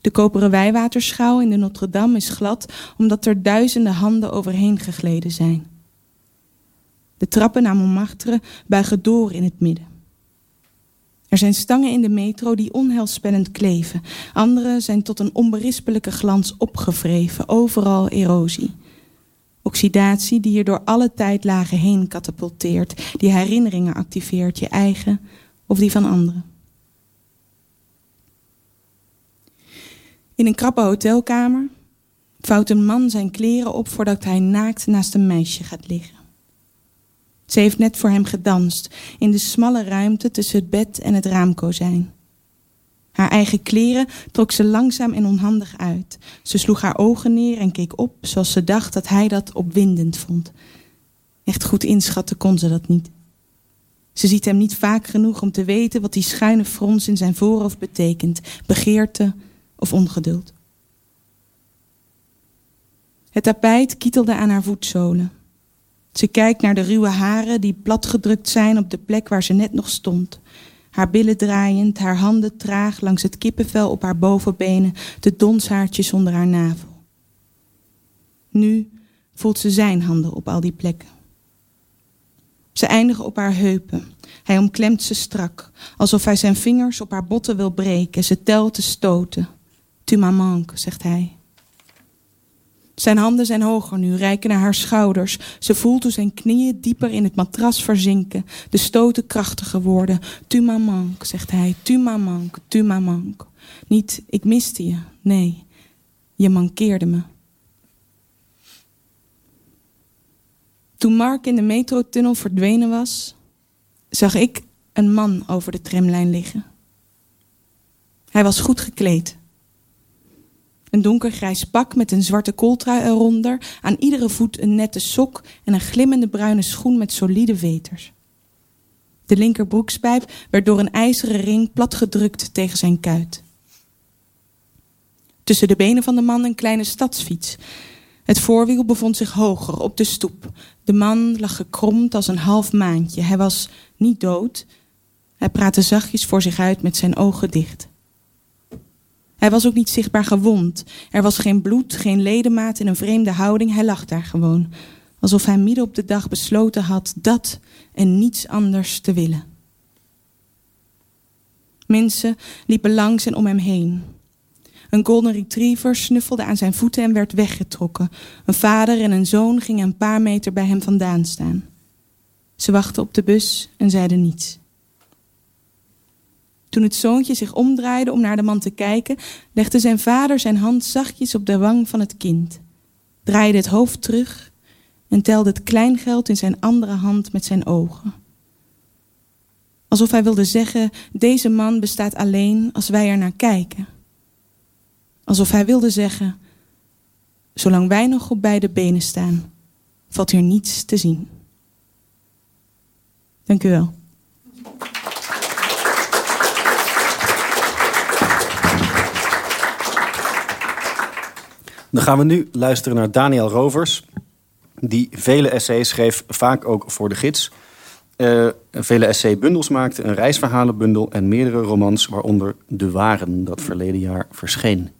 De koperen wijwaterschouw in de Notre-Dame is glad omdat er duizenden handen overheen gegleden zijn. De trappen naar Montmartre buigen door in het midden. Er zijn stangen in de metro die onheilspellend kleven. Andere zijn tot een onberispelijke glans opgevreven, overal erosie. Oxidatie die je door alle tijdlagen heen katapulteert, die herinneringen activeert, je eigen of die van anderen. In een krappe hotelkamer vouwt een man zijn kleren op voordat hij naakt naast een meisje gaat liggen. Ze heeft net voor hem gedanst in de smalle ruimte tussen het bed en het raamkozijn. Haar eigen kleren trok ze langzaam en onhandig uit. Ze sloeg haar ogen neer en keek op zoals ze dacht dat hij dat opwindend vond. Echt goed inschatten kon ze dat niet. Ze ziet hem niet vaak genoeg om te weten wat die schuine frons in zijn voorhoofd betekent: begeerte of ongeduld. Het tapijt kietelde aan haar voetzolen. Ze kijkt naar de ruwe haren die platgedrukt zijn op de plek waar ze net nog stond haar billen draaiend, haar handen traag langs het kippenvel op haar bovenbenen, de donshaartjes onder haar navel. Nu voelt ze zijn handen op al die plekken. Ze eindigen op haar heupen. Hij omklemt ze strak, alsof hij zijn vingers op haar botten wil breken. Ze telt te stoten. Tu m'as zegt hij. Zijn handen zijn hoger nu, reiken naar haar schouders. Ze voelt hoe zijn knieën dieper in het matras verzinken. De stoten krachtiger worden. Tu m'as zegt hij. Tu m'as tu m'as Niet, ik miste je. Nee, je mankeerde me. Toen Mark in de metrotunnel verdwenen was, zag ik een man over de tramlijn liggen. Hij was goed gekleed. Een donkergrijs pak met een zwarte kooltrui eronder, aan iedere voet een nette sok en een glimmende bruine schoen met solide veters. De linkerbroekspijp werd door een ijzeren ring platgedrukt tegen zijn kuit. Tussen de benen van de man een kleine stadsfiets. Het voorwiel bevond zich hoger, op de stoep. De man lag gekromd als een half maandje. Hij was niet dood. Hij praatte zachtjes voor zich uit met zijn ogen dicht. Hij was ook niet zichtbaar gewond. Er was geen bloed, geen ledemaat in een vreemde houding. Hij lag daar gewoon. Alsof hij midden op de dag besloten had dat en niets anders te willen. Mensen liepen langs en om hem heen. Een golden retriever snuffelde aan zijn voeten en werd weggetrokken. Een vader en een zoon gingen een paar meter bij hem vandaan staan. Ze wachten op de bus en zeiden niets. Toen het zoontje zich omdraaide om naar de man te kijken, legde zijn vader zijn hand zachtjes op de wang van het kind, draaide het hoofd terug en telde het kleingeld in zijn andere hand met zijn ogen. Alsof hij wilde zeggen: Deze man bestaat alleen als wij er naar kijken. Alsof hij wilde zeggen: Zolang wij nog op beide benen staan, valt hier niets te zien. Dank u wel. Dan gaan we nu luisteren naar Daniel Rovers, die vele essays schreef, vaak ook voor de gids. Uh, vele essaybundels maakte, een reisverhalenbundel en meerdere romans, waaronder De Waren, dat verleden jaar verscheen.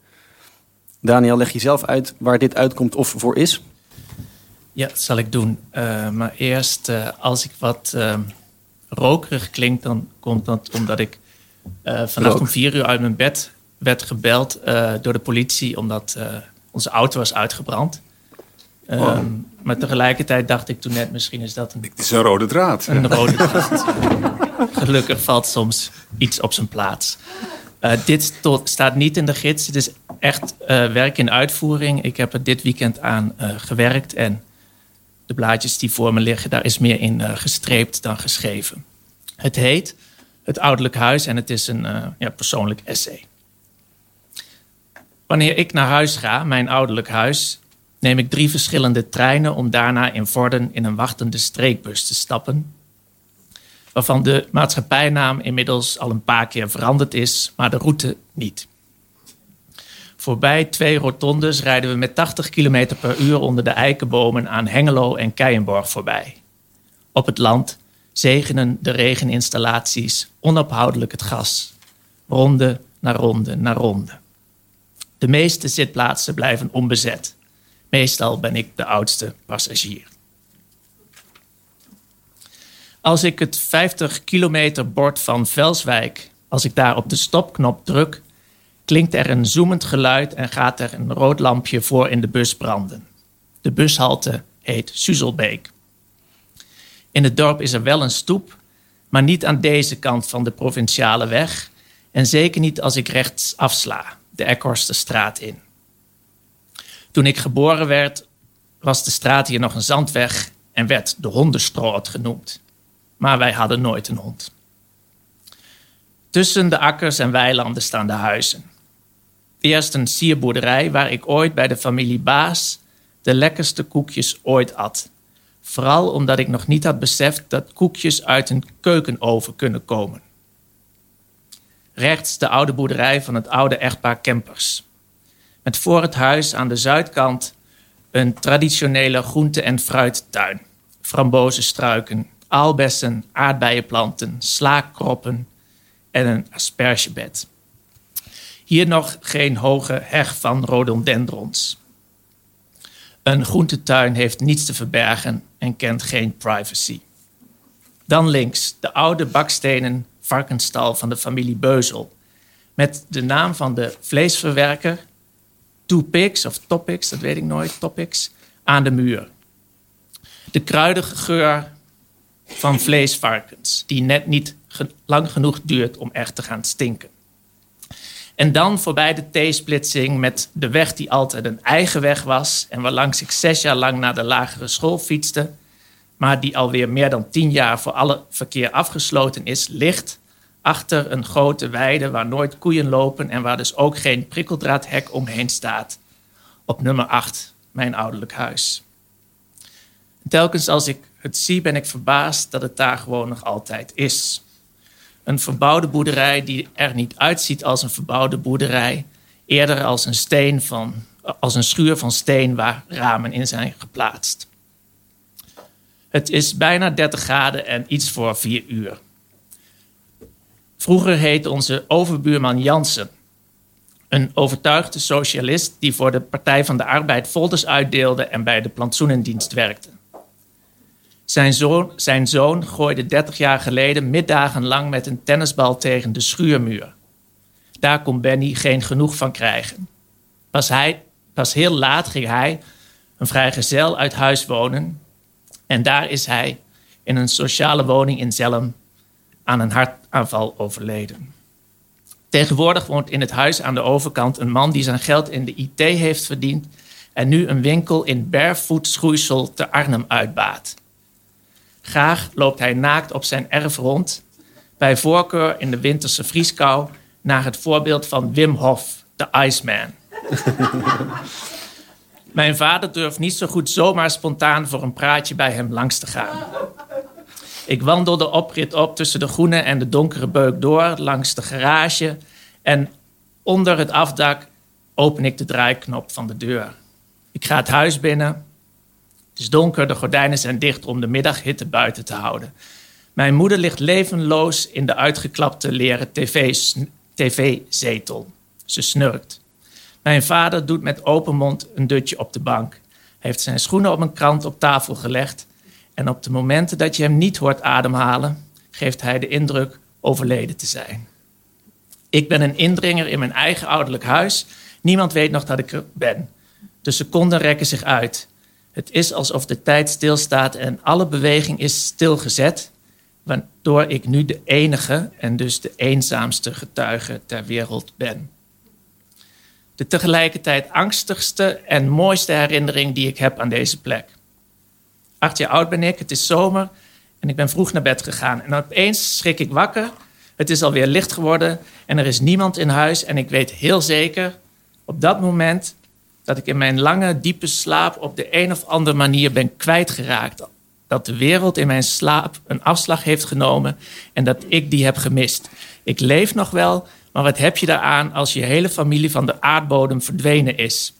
Daniel, leg je zelf uit waar dit uitkomt of voor is? Ja, dat zal ik doen. Uh, maar eerst, uh, als ik wat uh, rokerig klink, dan komt dat omdat ik vannacht om vier uur uit mijn bed werd gebeld door de politie, omdat onze auto was uitgebrand. Oh. Um, maar tegelijkertijd dacht ik toen net, misschien is dat een... Het is een rode draad. Een rode draad. Gelukkig valt soms iets op zijn plaats. Uh, dit staat niet in de gids. Het is echt uh, werk in uitvoering. Ik heb er dit weekend aan uh, gewerkt. En de blaadjes die voor me liggen, daar is meer in gestreept dan geschreven. Het heet Het Ouderlijk Huis en het is een ja, persoonlijk essay. Wanneer ik naar huis ga, mijn ouderlijk huis, neem ik drie verschillende treinen om daarna in Vorden in een wachtende streekbus te stappen. Waarvan de maatschappijnaam inmiddels al een paar keer veranderd is, maar de route niet. Voorbij twee rotondes rijden we met 80 km per uur onder de eikenbomen aan Hengelo en Keienborg voorbij. Op het land zegenen de regeninstallaties onophoudelijk het gas. Ronde na ronde na ronde. De meeste zitplaatsen blijven onbezet. Meestal ben ik de oudste passagier. Als ik het 50 kilometer bord van Velswijk, als ik daar op de stopknop druk, klinkt er een zoemend geluid en gaat er een rood lampje voor in de bus branden. De bushalte heet Suzelbeek. In het dorp is er wel een stoep, maar niet aan deze kant van de provinciale weg en zeker niet als ik rechts afsla de Ekhorstenstraat in. Toen ik geboren werd, was de straat hier nog een zandweg en werd de Hondenstroot genoemd. Maar wij hadden nooit een hond. Tussen de akkers en weilanden staan de huizen. Eerst een sierboerderij waar ik ooit bij de familie Baas de lekkerste koekjes ooit at. Vooral omdat ik nog niet had beseft dat koekjes uit een keukenoven kunnen komen. Rechts de oude boerderij van het oude echtpaar Kempers. Met voor het huis aan de zuidkant een traditionele groente- en fruittuin. Frambozenstruiken, aalbessen, aardbeienplanten, slaakroppen en een aspergebed. Hier nog geen hoge heg van rhododendrons. Een groentetuin heeft niets te verbergen en kent geen privacy. Dan links de oude bakstenen varkensstal van de familie Beuzel. Met de naam van de vleesverwerker Toepix of Topix, dat weet ik nooit, Topix, aan de muur. De kruidige geur van vleesvarkens, die net niet lang genoeg duurt om echt te gaan stinken. En dan voorbij de T-splitsing met de weg die altijd een eigen weg was en waarlangs ik zes jaar lang naar de lagere school fietste, maar die alweer meer dan tien jaar voor alle verkeer afgesloten is, ligt achter een grote weide waar nooit koeien lopen en waar dus ook geen prikkeldraadhek omheen staat. Op nummer 8, mijn ouderlijk huis. telkens als ik het zie, ben ik verbaasd dat het daar gewoon nog altijd is. Een verbouwde boerderij die er niet uitziet als een verbouwde boerderij, eerder als een, steen van, als een schuur van steen waar ramen in zijn geplaatst. Het is bijna 30 graden en iets voor 4 uur. Vroeger heette onze overbuurman Jansen. Een overtuigde socialist die voor de Partij van de Arbeid folders uitdeelde en bij de plantsoenendienst werkte. Zijn zoon, zijn zoon gooide 30 jaar geleden middagen lang met een tennisbal tegen de schuurmuur. Daar kon Benny geen genoeg van krijgen. Pas, hij, pas heel laat ging hij, een vrijgezel, uit huis wonen. En daar is hij in een sociale woning in Zelm aan een hartaanval overleden. Tegenwoordig woont in het huis aan de overkant een man die zijn geld in de IT heeft verdiend en nu een winkel in barefoot schoeisel te Arnhem uitbaat. Graag loopt hij naakt op zijn erf rond, bij voorkeur in de winterse vrieskou, naar het voorbeeld van Wim Hof, de Iceman. Mijn vader durft niet zo goed zomaar spontaan voor een praatje bij hem langs te gaan. Ik wandel de oprit op tussen de groene en de donkere beuk door, langs de garage. En onder het afdak open ik de draaiknop van de deur. Ik ga het huis binnen. Het is donker, de gordijnen zijn dicht om de middaghitte buiten te houden. Mijn moeder ligt levenloos in de uitgeklapte leren tv-zetel. Ze snurkt. Mijn vader doet met open mond een dutje op de bank. Heeft zijn schoenen op een krant op tafel gelegd. En op de momenten dat je hem niet hoort ademhalen, geeft hij de indruk overleden te zijn. Ik ben een indringer in mijn eigen ouderlijk huis. Niemand weet nog dat ik er ben. De seconden rekken zich uit. Het is alsof de tijd stilstaat en alle beweging is stilgezet, waardoor ik nu de enige en dus de eenzaamste getuige ter wereld ben. De tegelijkertijd angstigste en mooiste herinnering die ik heb aan deze plek. Acht jaar oud ben ik, het is zomer en ik ben vroeg naar bed gegaan. En opeens schrik ik wakker, het is alweer licht geworden en er is niemand in huis. En ik weet heel zeker op dat moment dat ik in mijn lange, diepe slaap op de een of andere manier ben kwijtgeraakt. Dat de wereld in mijn slaap een afslag heeft genomen en dat ik die heb gemist. Ik leef nog wel, maar wat heb je daaraan als je hele familie van de aardbodem verdwenen is?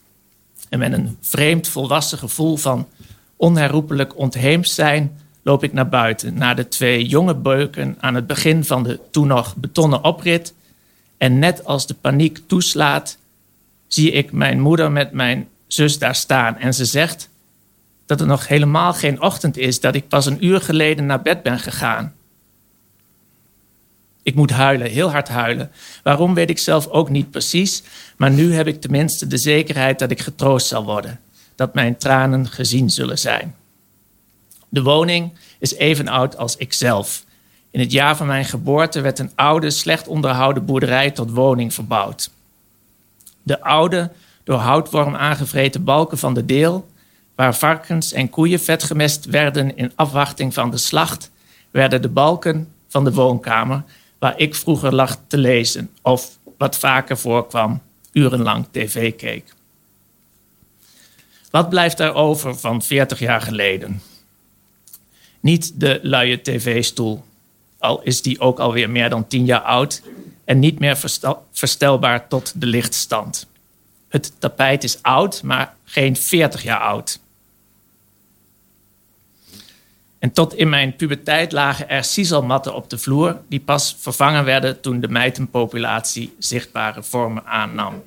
En met een vreemd volwassen gevoel van onherroepelijk ontheemd zijn, loop ik naar buiten, naar de twee jonge beuken aan het begin van de toen nog betonnen oprit. En net als de paniek toeslaat, zie ik mijn moeder met mijn zus daar staan. En ze zegt dat het nog helemaal geen ochtend is, dat ik pas een uur geleden naar bed ben gegaan. Ik moet huilen, heel hard huilen. Waarom weet ik zelf ook niet precies, maar nu heb ik tenminste de zekerheid dat ik getroost zal worden, dat mijn tranen gezien zullen zijn. De woning is even oud als ikzelf. In het jaar van mijn geboorte werd een oude, slecht onderhouden boerderij tot woning verbouwd. De oude, door houtworm aangevreten balken van de deel, waar varkens en koeien vetgemest werden in afwachting van de slacht, werden de balken van de woonkamer, waar ik vroeger lag te lezen of, wat vaker voorkwam, urenlang tv keek. Wat blijft er over van 40 jaar geleden? Niet de luie tv-stoel, al is die ook alweer meer dan 10 jaar oud en niet meer verstelbaar tot de lichtstand. Het tapijt is oud, maar geen 40 jaar oud. En tot in mijn puberteit lagen er sieselmatten op de vloer, die pas vervangen werden toen de mijtenpopulatie zichtbare vormen aannam.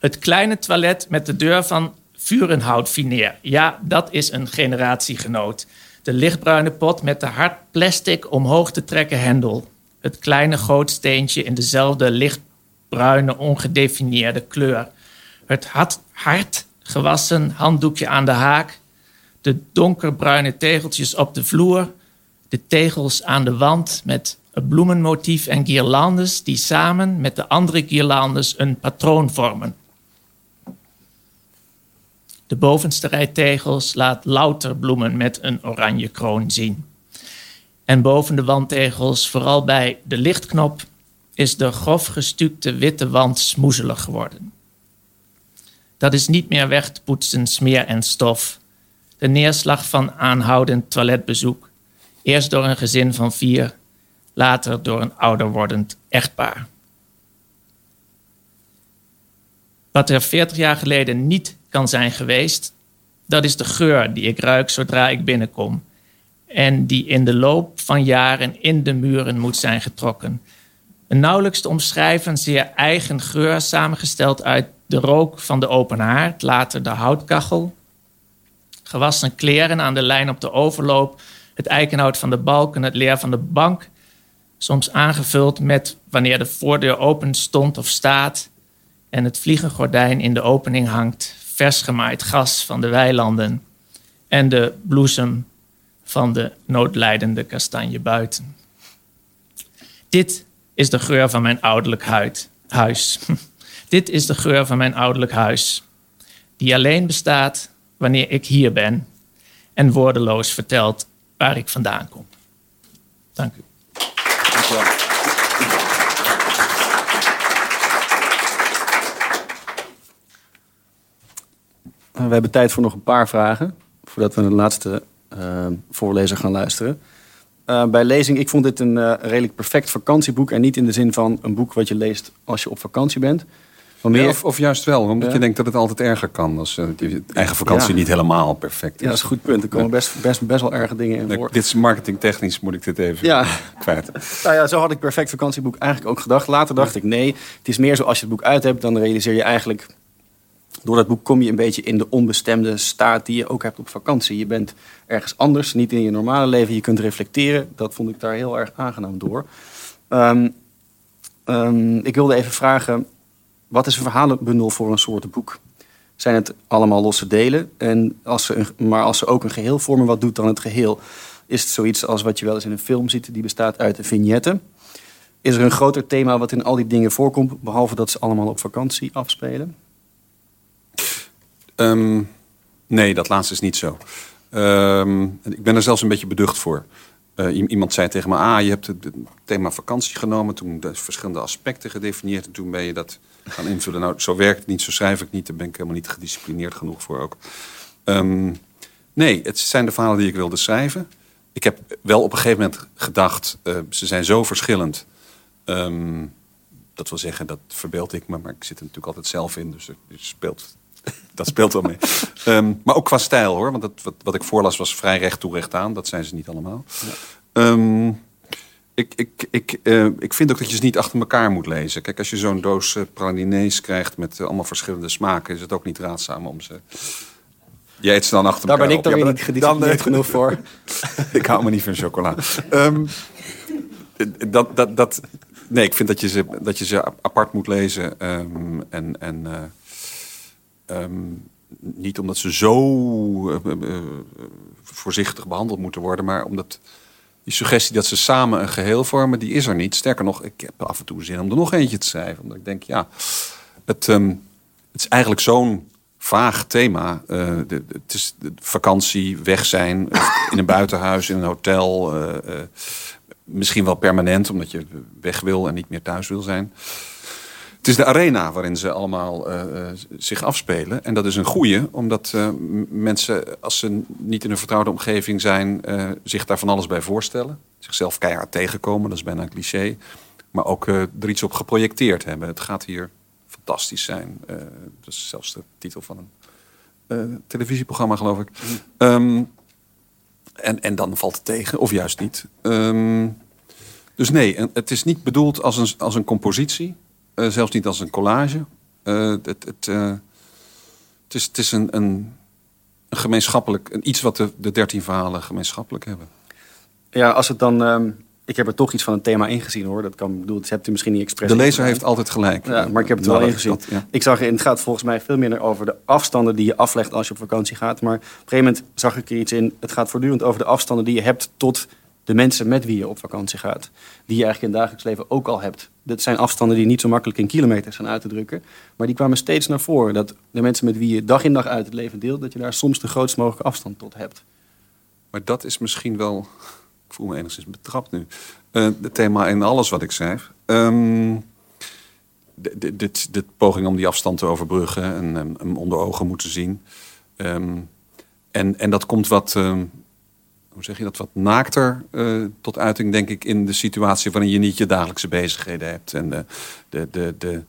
Het kleine toilet met de deur van vurenhout fineer. Ja, dat is een generatiegenoot. De lichtbruine pot met de hard plastic omhoog te trekken hendel. Het kleine gootsteentje in dezelfde lichtbruine ongedefinieerde kleur. Het hard gewassen handdoekje aan de haak. De donkerbruine tegeltjes op de vloer. De tegels aan de wand met een bloemenmotief en guirlandes die samen met de andere guirlandes een patroon vormen. De bovenste rij tegels laat louter bloemen met een oranje kroon zien. En boven de wandtegels, vooral bij de lichtknop, is de grof gestukte witte wand smoezelig geworden. Dat is niet meer weg te poetsen, smeer en stof. De neerslag van aanhoudend toiletbezoek. Eerst door een gezin van vier, later door een ouder wordend echtpaar. Wat er 40 jaar geleden niet kan zijn geweest, dat is de geur die ik ruik zodra ik binnenkom. En die in de loop van jaren in de muren moet zijn getrokken. Een nauwelijks te omschrijven, zeer eigen geur, samengesteld uit de rook van de open haard, later de houtkachel. Gewassen kleren aan de lijn op de overloop, het eikenhout van de balken, het leer van de bank. Soms aangevuld met wanneer de voordeur open stond of staat en het vliegengordijn in de opening hangt, vers gemaaid gras van de weilanden en de bloesem van de noodlijdende kastanje buiten. Dit is de geur van mijn ouderlijk huis. Dit is de geur van mijn ouderlijk huis, die alleen bestaat wanneer ik hier ben en woordeloos vertelt waar ik vandaan kom. Dank u. Dank u wel. We hebben tijd voor nog een paar vragen, voordat we naar de laatste uh, voorlezer gaan luisteren. Uh, bij lezing, ik vond dit een uh, redelijk perfect vakantieboek. En niet in de zin van een boek wat je leest als je op vakantie bent. Meer... of, of, juist wel, omdat ja. je denkt dat het altijd erger kan. Als je eigen vakantie ja. niet helemaal perfect is. Ja, dat is een goed punt. Er komen best, best, best wel erge dingen in voor. Dit is marketingtechnisch, moet ik dit even ja. kwijt. Nou ja, zo had ik perfect vakantieboek eigenlijk ook gedacht. Later dacht ik, nee, het is meer zo als je het boek uit hebt... dan realiseer je eigenlijk door dat boek kom je een beetje in de onbestemde staat die je ook hebt op vakantie. Je bent ergens anders, niet in je normale leven. Je kunt reflecteren. Dat vond ik daar heel erg aangenaam door. Um, um, ik wilde even vragen, wat is een verhalenbundel voor een soort boek? Zijn het allemaal losse delen? En als ze een, maar als ze ook een geheel vormen, wat doet dan het geheel? Is het zoiets als wat je wel eens in een film ziet, die bestaat uit de vignetten? Is er een groter thema wat in al die dingen voorkomt, behalve dat ze allemaal op vakantie afspelen? Um, nee, dat laatste is niet zo. Um, ik ben er zelfs een beetje beducht voor. Uh, iemand zei tegen me, ah, je hebt het thema vakantie genomen... toen de verschillende aspecten gedefinieerd... en toen ben je dat gaan invullen. Nou, zo werkt het niet, zo schrijf ik niet. Daar ben ik helemaal niet gedisciplineerd genoeg voor ook. Um, nee, het zijn de verhalen die ik wilde schrijven. Ik heb wel op een gegeven moment gedacht... Uh, ze zijn zo verschillend... Um, dat wil zeggen, dat verbeeld ik me, maar ik zit er natuurlijk altijd zelf in. Dus speelt dat speelt wel mee. um, maar ook qua stijl hoor. Want dat, wat, wat ik voorlas was vrij recht toe recht aan. Dat zijn ze niet allemaal. Ja. Um, ik, ik, ik, uh, ik vind ook dat je ze niet achter elkaar moet lezen. Kijk, als je zo'n doos uh, pralinees krijgt met uh, allemaal verschillende smaken... is het ook niet raadzaam om ze... Je eet ze dan achter Daar elkaar ben ik dan weer niet gedisciplineerd genoeg voor. ik hou me niet van chocola. Um, dat, dat, dat, nee, ik vind dat je ze, dat je ze apart moet lezen. en... en Um, niet omdat ze zo voorzichtig behandeld moeten worden, maar omdat die suggestie dat ze samen een geheel vormen, die is er niet. Sterker nog, ik heb af en toe zin om er nog eentje te schrijven. Omdat ik denk, ja, het, um, het is eigenlijk zo'n vaag thema. Uh, de, het is vakantie, weg zijn, in een buitenhuis, in een hotel. misschien wel permanent, omdat je weg wil en niet meer thuis wil zijn. Het is de arena waarin ze allemaal uh, zich afspelen. En dat is een goede, omdat uh, mensen, als ze niet in een vertrouwde omgeving zijn, uh, zich daar van alles bij voorstellen. Zichzelf keihard tegenkomen, dat is bijna een cliché. Maar ook er iets op geprojecteerd hebben. Het gaat hier fantastisch zijn. dat is zelfs de titel van een televisieprogramma, geloof ik. Mm. Um, en, en dan valt het tegen, of juist niet. Um, dus nee, het is niet bedoeld als een, als een compositie. Uh, zelfs niet als een collage. Uh, het, het, uh, het, is, het is een, een, een gemeenschappelijk, een iets wat de, de dertien verhalen gemeenschappelijk hebben. Ja, als het dan. ehm, ik heb er toch iets van een thema ingezien hoor. Dat kan, bedoel, dat hebt u misschien niet expres. De lezer heeft altijd gelijk. Ja, maar ik heb het Nou, wel dat- ingezien. dat- ja. Ik zag het gaat volgens mij veel minder over de afstanden die je aflegt als je op vakantie gaat. Maar op een gegeven moment zag ik er iets in. Het gaat voortdurend over de afstanden die je hebt tot de mensen met wie je op vakantie gaat. Die je eigenlijk in het dagelijks leven ook al hebt. Dat zijn afstanden die niet zo makkelijk in kilometers zijn uit te drukken. Maar die kwamen steeds naar voren. Dat de mensen met wie je dag in dag uit het leven deelt, dat je daar soms de grootst mogelijke afstand tot hebt. Maar dat is misschien wel, ik voel me enigszins betrapt nu, eh, het thema in alles wat ik schrijf. Ehm, d- d- dit, dit poging om die afstand te overbruggen en em, hem onder ogen moeten zien. Ehm, en, en dat komt wat, ehm, hoe zeg je dat, wat naakter eh, tot uiting, denk ik, in de situatie waarin je niet je dagelijkse bezigheden hebt. En de, de, de,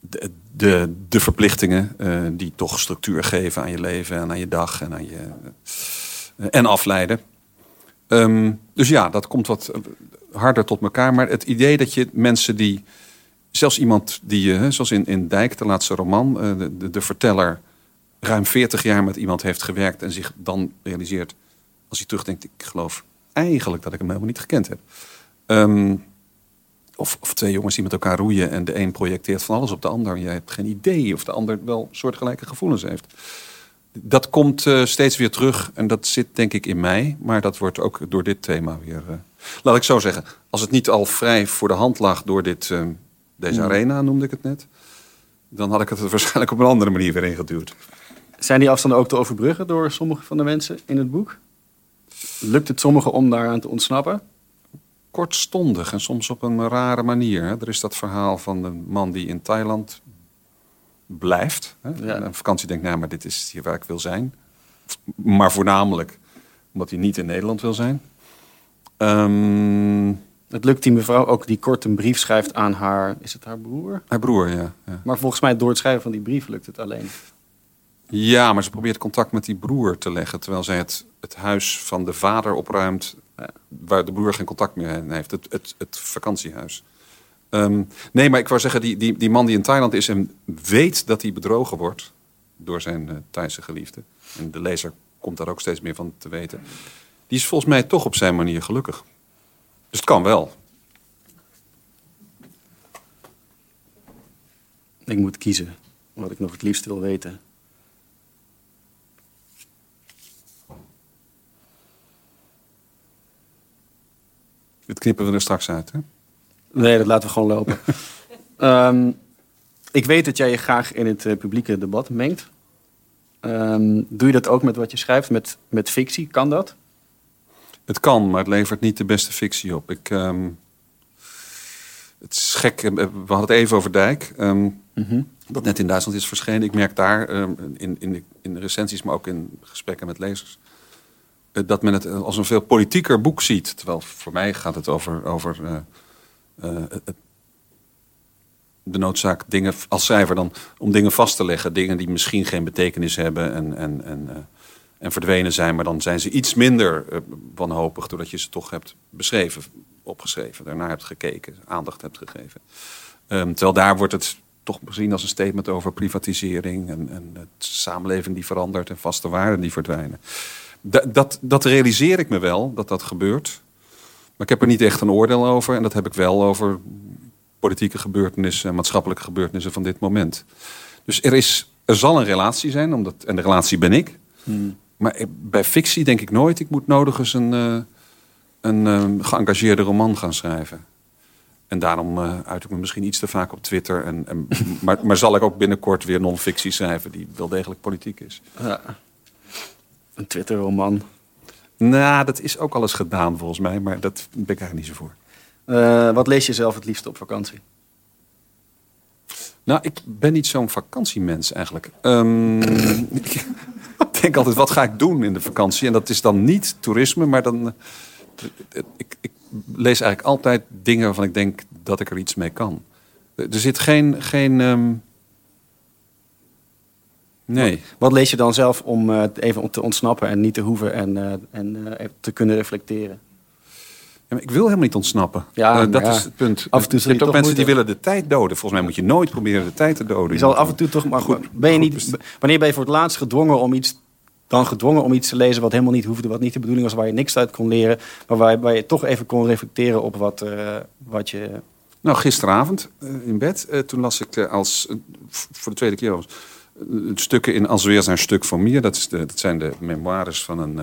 de, de, de, verplichtingen eh, die toch structuur geven aan je leven en aan je dag en aan je eh, en afleiden. Ehm, dus ja, dat komt wat harder tot elkaar. Maar het idee dat je mensen die, zelfs iemand die, eh, zoals in, in Dijk, de laatste roman, de, de verteller ruim 40 jaar met iemand heeft gewerkt en zich dan realiseert, als hij terugdenkt, ik geloof eigenlijk dat ik hem helemaal niet gekend heb. Ehm, of, of twee jongens die met elkaar roeien en de een projecteert van alles op de ander. Je hebt geen idee of de ander wel soortgelijke gevoelens heeft. Dat komt eh, steeds weer terug en dat zit denk ik in mij. Maar dat wordt ook door dit thema weer... eh, laat ik zo zeggen, als het niet al vrij voor de hand lag door dit, eh, deze arena, noemde ik het net... dan had ik het er waarschijnlijk op een andere manier weer ingeduwd. Zijn die afstanden ook te overbruggen door sommige van de mensen in het boek? Lukt het sommigen om daaraan te ontsnappen? kortstondig en soms op een rare manier. Er is dat verhaal van een man die in Thailand blijft. Hè. Ja. En op vakantie denkt, nou, maar dit is hier waar ik wil zijn. Maar voornamelijk omdat hij niet in Nederland wil zijn. Ehm Het lukt die mevrouw ook die kort een brief schrijft aan haar, is het haar broer? haar broer, ja, ja. Maar volgens mij door het schrijven van die brief lukt het alleen. Ja, maar ze probeert contact met die broer te leggen... terwijl zij het, het huis van de vader opruimt... Ja. waar de broer geen contact meer mee heeft. Het, het, het vakantiehuis. Ehm, nee, maar ik wou zeggen, die, die, die man die in Thailand is... en weet dat hij bedrogen wordt door zijn eh Thaise geliefde... en de lezer komt daar ook steeds meer van te weten... die is volgens mij toch op zijn manier gelukkig. Dus het kan wel. Ik moet kiezen wat ik nog het liefst wil weten. Dit knippen we er straks uit, hè? Nee, dat laten we gewoon lopen. Ehm, ik weet dat jij je graag in het eh, publieke debat mengt. Ehm, doe je dat ook met wat je schrijft, met, met fictie? Kan dat? Het kan, maar het levert niet de beste fictie op. Ik, ehm, het is gek, eh, we hadden het even over Dijk. ehm, Dat net in Duitsland is verschenen. Ik merk daar in, in, de, in de recensies, maar ook in gesprekken met lezers... eh, dat men het als een veel politieker boek ziet. Terwijl voor mij gaat het over, over eh, eh, de noodzaak dingen als schrijver dan om dingen vast te leggen. Dingen die misschien geen betekenis hebben en, en, en, eh, en verdwenen zijn. Maar dan zijn ze iets minder eh, wanhopig doordat je ze toch hebt beschreven, opgeschreven. Daarnaar hebt gekeken, aandacht hebt gegeven. Ehm, terwijl daar wordt het toch gezien als een statement over privatisering en, en de samenleving die verandert en vaste waarden die verdwijnen. Da- dat, dat realiseer ik me wel, dat dat gebeurt. Maar ik heb er niet echt een oordeel over. En dat heb ik wel over politieke gebeurtenissen en maatschappelijke gebeurtenissen van dit moment. Dus er, is, er zal een relatie zijn, omdat, en de relatie ben ik. Maar ik- bij fictie denk ik nooit, ik moet nodig eens een, eh, een eh, geëngageerde roman gaan schrijven. En daarom eh, uit ik me misschien iets te vaak op Twitter. En, en, maar, maar zal ik ook binnenkort weer non-fictie schrijven die wel degelijk politiek is. Ja. Een Twitter-roman. Nou, dat is ook al eens gedaan volgens mij, maar dat ben ik eigenlijk niet zo voor. Eh, wat lees je zelf het liefst op vakantie? Nou, ik ben niet zo'n vakantiemens eigenlijk. Ehm, ik denk altijd, wat ga ik doen in de vakantie? En dat is dan niet toerisme, maar dan... eh, Ik, ik lees eigenlijk altijd dingen waarvan ik denk dat ik er iets mee kan. Er zit geen... geen ehm, Nee. Wat lees je dan zelf om eh, even te ontsnappen en niet te hoeven en, eh, en eh, te kunnen reflecteren? Ja, maar ik wil helemaal niet ontsnappen. Ja, dat ja. is het punt. Af en toe je hebt ook toch mensen die willen de tijd doden. Volgens mij moet je nooit proberen de tijd te doden. Je zal af en toe toch, maar Goed, ben je goed niet, best- wanneer ben je voor het laatst gedwongen om iets dan gedwongen om iets te lezen wat helemaal niet hoefde, wat niet de bedoeling was, waar je niks uit kon leren, maar waar, waar je toch even kon reflecteren op wat, uh, wat je. Nou, gisteravond uh, in bed, uh, toen las ik als voor de tweede keer was, stukken in Als weer zijn stuk van Mier. Dat, is de, dat zijn de memoires van een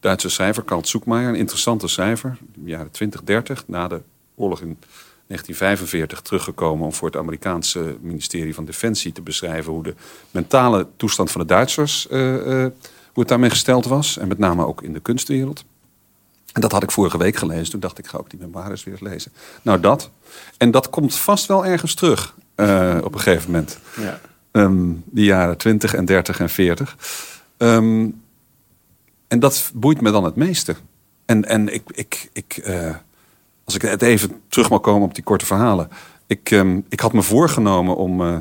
Duitse schrijver, Karl Zoekmeijer. Een interessante schrijver, jaren 20, 30, na de oorlog in 1945 teruggekomen om voor het Amerikaanse ministerie van Defensie te beschrijven hoe de mentale toestand van de Duitsers, uh, hoe het daarmee gesteld was. En met name ook in de kunstwereld. En dat had ik vorige week gelezen. Toen dacht ik, ga ook die memoires weer lezen. Nou, dat. En dat komt vast wel ergens terug op een gegeven moment. Ja. Um, die jaren 20 en 30 en 40. Um, en dat boeit me dan het meeste. En, en ik, ik, ik als ik het even terug mag komen op die korte verhalen. Ik, um, ik had me voorgenomen om uh,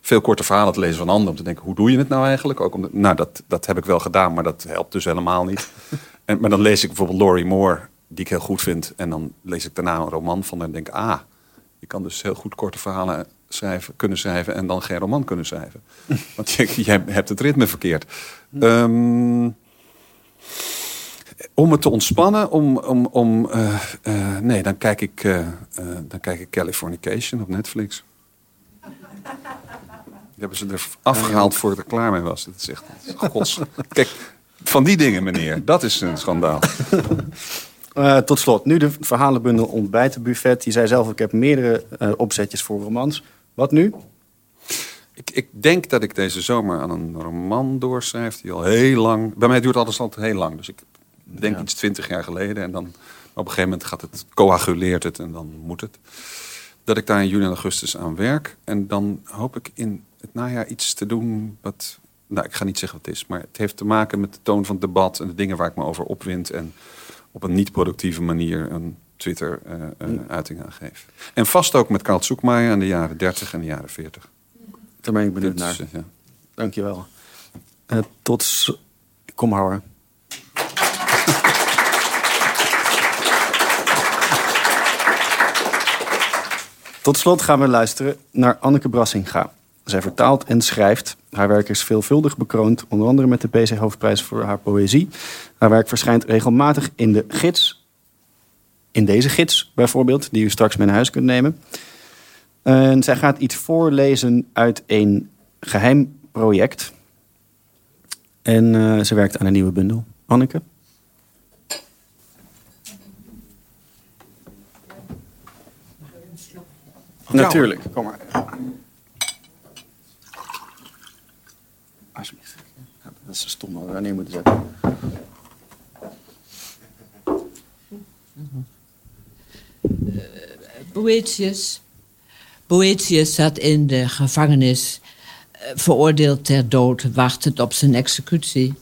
veel korte verhalen te lezen van anderen. Om te denken, hoe doe je het nou eigenlijk? Ook om nou, dat, dat heb ik wel gedaan, maar dat helpt dus helemaal niet. en, maar dan lees ik bijvoorbeeld Laurie Moore, die ik heel goed vind. En dan lees ik daarna een roman van en denk ah, je kan dus heel goed korte verhalen schrijven, kunnen schrijven en dan geen roman kunnen schrijven. Want je, je hebt het ritme verkeerd. Um, om het te ontspannen, om, om, om uh, uh, nee, dan kijk ik, uh, dan kijk ik Californication op Netflix. Die hebben ze er afgehaald voordat ik er klaar mee was. Dat is echt gods. Kijk, van die dingen, meneer, dat is een schandaal. tot slot, nu de verhalenbundel Ontbijtenbuffet. Je zei zelf, ik heb meerdere opzetjes voor romans. Wat nu? Ik, ik, denk dat ik deze zomer aan een roman doorschrijf die al heel lang... Bij mij duurt alles altijd heel lang, dus ik denk iets twintig jaar geleden. En dan op een gegeven moment gaat het, coaguleert het en dan moet het. Dat ik daar in juli en augustus aan werk. En dan hoop ik in het najaar iets te doen wat... Nou, ik ga niet zeggen wat het is, maar het heeft te maken met de toon van het debat... en de dingen waar ik me over opwind. En op een niet-productieve manier een Twitter-uiting uh, uh, aan geef. En vast ook met Karl Zoekmaier in de jaren 30 en de jaren 40. Daar ben ik benieuwd naar. Uh, ja. Dankjewel. Uh, tot... Kom houden. Tot slot gaan we luisteren naar Anneke Brassinga. Zij vertaalt en schrijft. Haar werk is veelvuldig bekroond, onder andere met de PC Hoofdprijs voor haar poëzie. Haar werk verschijnt regelmatig in de gids. In deze gids bijvoorbeeld, die u straks mee naar huis kunt nemen. En zij gaat iets voorlezen uit een geheim project. En uh, ze werkt aan een nieuwe bundel. Anneke? Natuurlijk, kom maar. Alsjeblieft. Dat is stom dat we daar neer moeten zetten. Uh, Boetius. Boetius zat in de gevangenis, uh, veroordeeld ter dood, wachtend op zijn executie.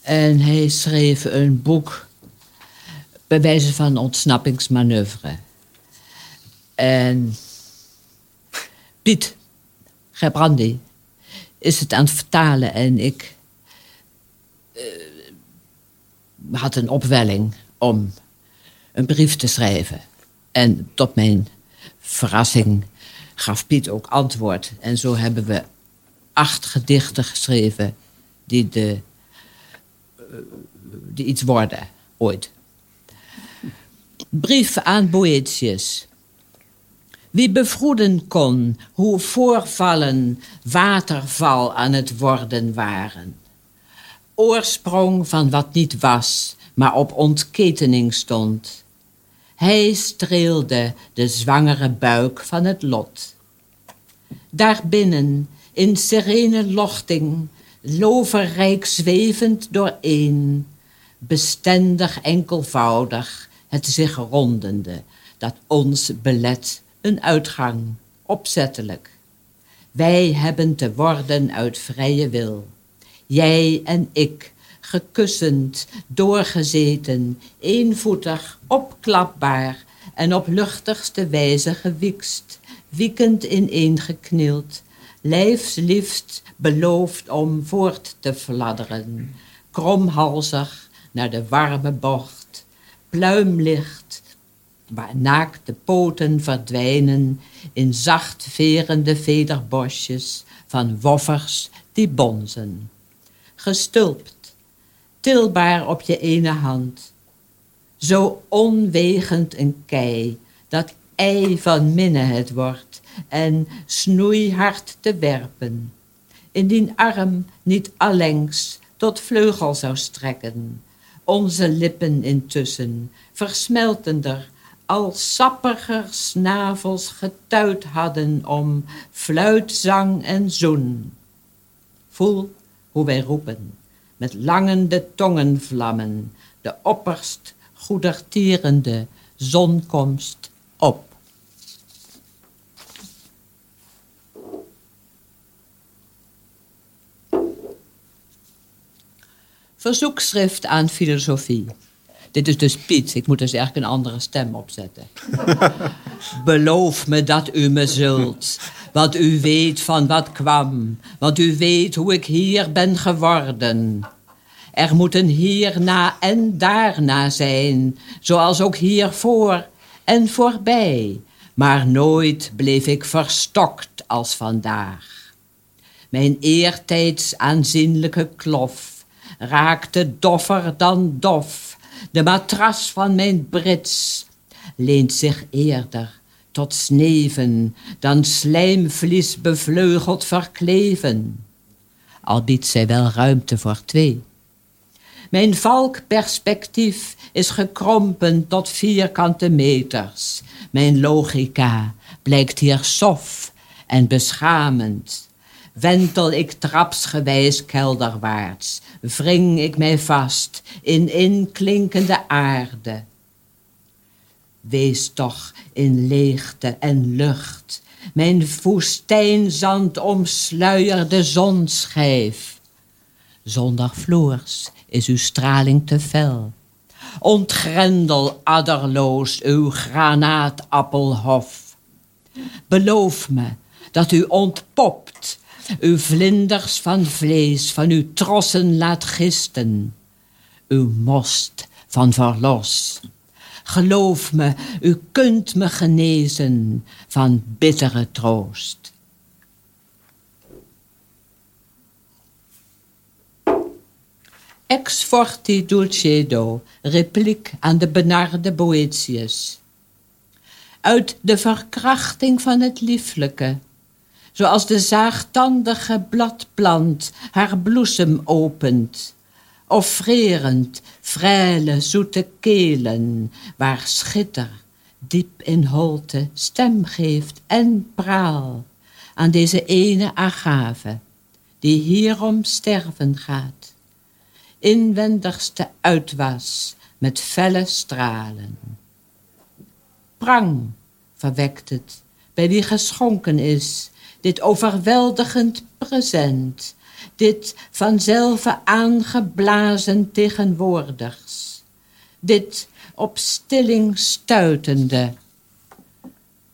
En hij schreef een boek bij wijze van ontsnappingsmanoeuvre. En Piet Gebrandi is het aan het vertalen en ik uh, had een opwelling om een brief te schrijven. En tot mijn verrassing gaf Piet ook antwoord. En zo hebben we acht gedichten geschreven die, de, uh, die iets worden ooit. Brief aan Boetius. Wie bevroeden kon hoe voorvallen waterval aan het worden waren. Oorsprong van wat niet was, maar op ontketening stond. Hij streelde de zwangere buik van het lot. Daarbinnen, in serene lochting, loverrijk zwevend dooreen, bestendig enkelvoudig, het zich rondende, dat ons belet een uitgang, opzettelijk. Wij hebben te worden uit vrije wil. Jij en ik, gekussend, doorgezeten, eenvoetig, opklapbaar en op luchtigste wijze gewikst, wiekend ineengeknield, lijfsliefst beloofd om voort te fladderen, kromhalzig naar de warme bocht, pluimlicht waar naakte poten verdwijnen in zacht verende vederbosjes van woffers die bonzen. Gestulpt, tilbaar op je ene hand. Zo onwegend een kei, dat ei van minne het wordt en snoeihard te werpen. Indien arm niet allengs tot vleugel zou strekken, onze lippen intussen versmeltender als sappiger snavels getuid hadden om fluitzang en zoen. Voel hoe wij roepen, met langende tongenvlammen, de opperst goedertierende zonkomst op. Verzoekschrift aan filosofie. Dit is dus Piet. Ik moet dus eigenlijk een andere stem opzetten. Beloof me dat u me zult. Want u weet van wat kwam. Want u weet hoe ik hier ben geworden. Er moeten hierna en daarna zijn. Zoals ook hiervoor en voorbij. Maar nooit bleef ik verstokt als vandaag. Mijn eertijds aanzienlijke klof raakte doffer dan dof de matras van mijn brits leent zich eerder tot sneven dan slijmvlies bevleugeld verkleven. Al biedt zij wel ruimte voor twee. Mijn valkperspectief is gekrompen tot vierkante meters. Mijn logica blijkt hier sof en beschamend. Wentel ik trapsgewijs kelderwaarts, wring ik mij vast in inklinkende aarde. Wees toch in leegte en lucht, mijn woestijnzand omsluierde zonschijf. Zonder vloers is uw straling te fel. Ontgrendel adderloos uw granaatappelhof. Beloof me dat u ontpopt uw vlinders van vlees van uw trossen laat gisten, uw most van verlos. Geloof me, u kunt me genezen van bittere troost. Ex forti dulcedo, repliek aan de benarde Boetius. Uit de verkrachting van het lieflijke zoals de zaagtandige bladplant haar bloesem opent, offrerend vrele zoete kelen, waar schitter diep in holte stem geeft en praal aan deze ene agave, die hierom sterven gaat, inwendigste uitwas met felle stralen. Prang verwekt het, bij wie geschonken is, dit overweldigend present, dit vanzelf aangeblazen tegenwoordigs, dit op stilling stuitende,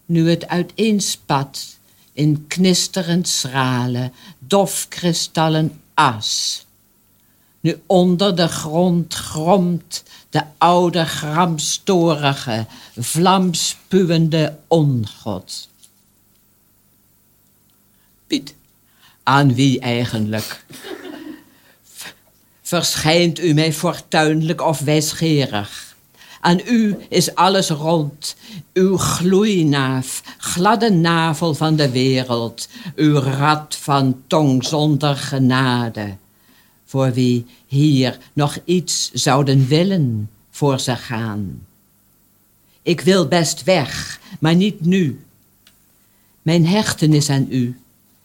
nu het uiteenspat in knisterend schrale, dofkristallen as. Nu onder de grond gromt de oude gramstorige, vlamspuwende ongod. Piet. Aan wie eigenlijk? Verschijnt u mij fortuinlijk of wijsgerig? Aan u is alles rond, uw gloeinaaf, gladde navel van de wereld, uw rad van tong zonder genade. Voor wie hier nog iets zouden willen voor ze gaan. Ik wil best weg, maar niet nu. Mijn hechtenis aan u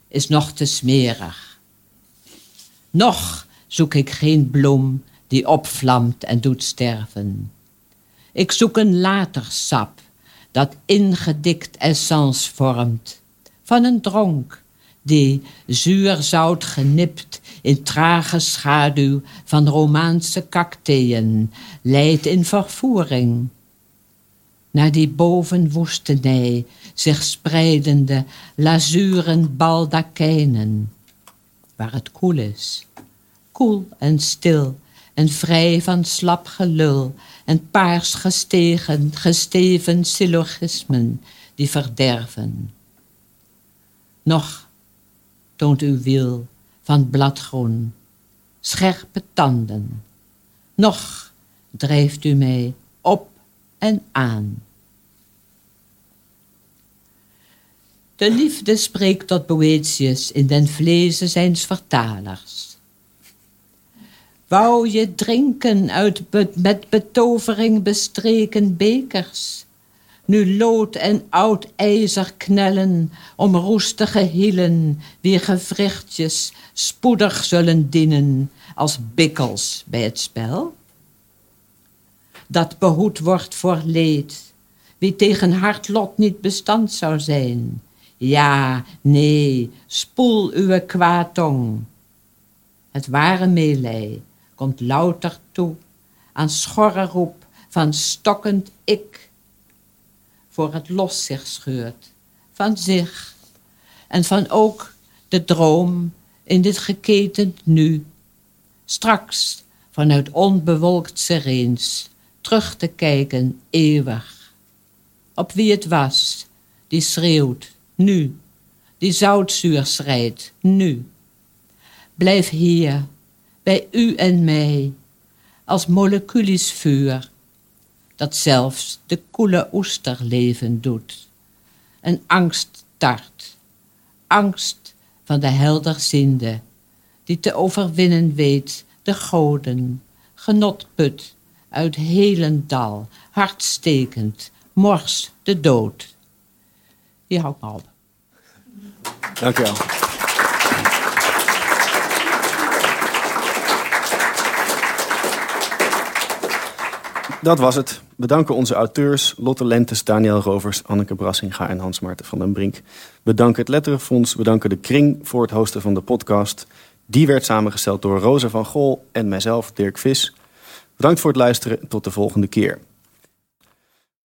is nog te smerig. Nog zoek ik geen bloem die opvlamt en doet sterven. Ik zoek een later sap dat ingedikt essence vormt van een dronk die zuurzout genipt in trage schaduw van Romaanse kakteen leidt in vervoering naar die bovenwoestenij zich spreidende lazuren baldakijnen, waar het koel is, koel en stil en vrij van slap gelul en paars gestegen, gesteven syllogismen die verderven. Nog toont uw wiel van bladgroen, scherpe tanden, Nog drijft u mij op en aan. De liefde spreekt tot Boetius in den vlezen zijns vertalers. Wou je drinken uit met betovering bestreken bekers, nu lood en oud ijzer knellen om roestige hielen, wie gewrichtjes spoedig zullen dienen als bikkels bij het spel? Dat behoed wordt voor leed, wie tegen hard lot niet bestand zou zijn, ja, nee, spoel uw kwaadtong. Het ware meelij komt louter toe aan schorre roep van stokkend ik, voor het los zich scheurt van zich en van ook de droom in dit geketend nu, straks vanuit onbewolkt sereens terug te kijken eeuwig, op wie het was die schreeuwt nu. Die zoutzuur schrijdt, nu. Blijf hier, bij u en mij, als moleculisch vuur, dat zelfs de koele oester leven doet. Een angst tart, angst van de helderzinde, die te overwinnen weet de goden, genot put uit helendal, hartstekend, mors de dood die. Dank wel. Dat was het. We danken onze auteurs Lotte Lentes, Daniel Rovers, Anneke Brassinga en Hans Maarten van den Brink. We danken het Letterenfonds, we danken de Kring voor het hosten van de podcast. Die werd samengesteld door Rosa van Gol en mijzelf, Dirk Vis. Bedankt voor het luisteren. Tot de volgende keer.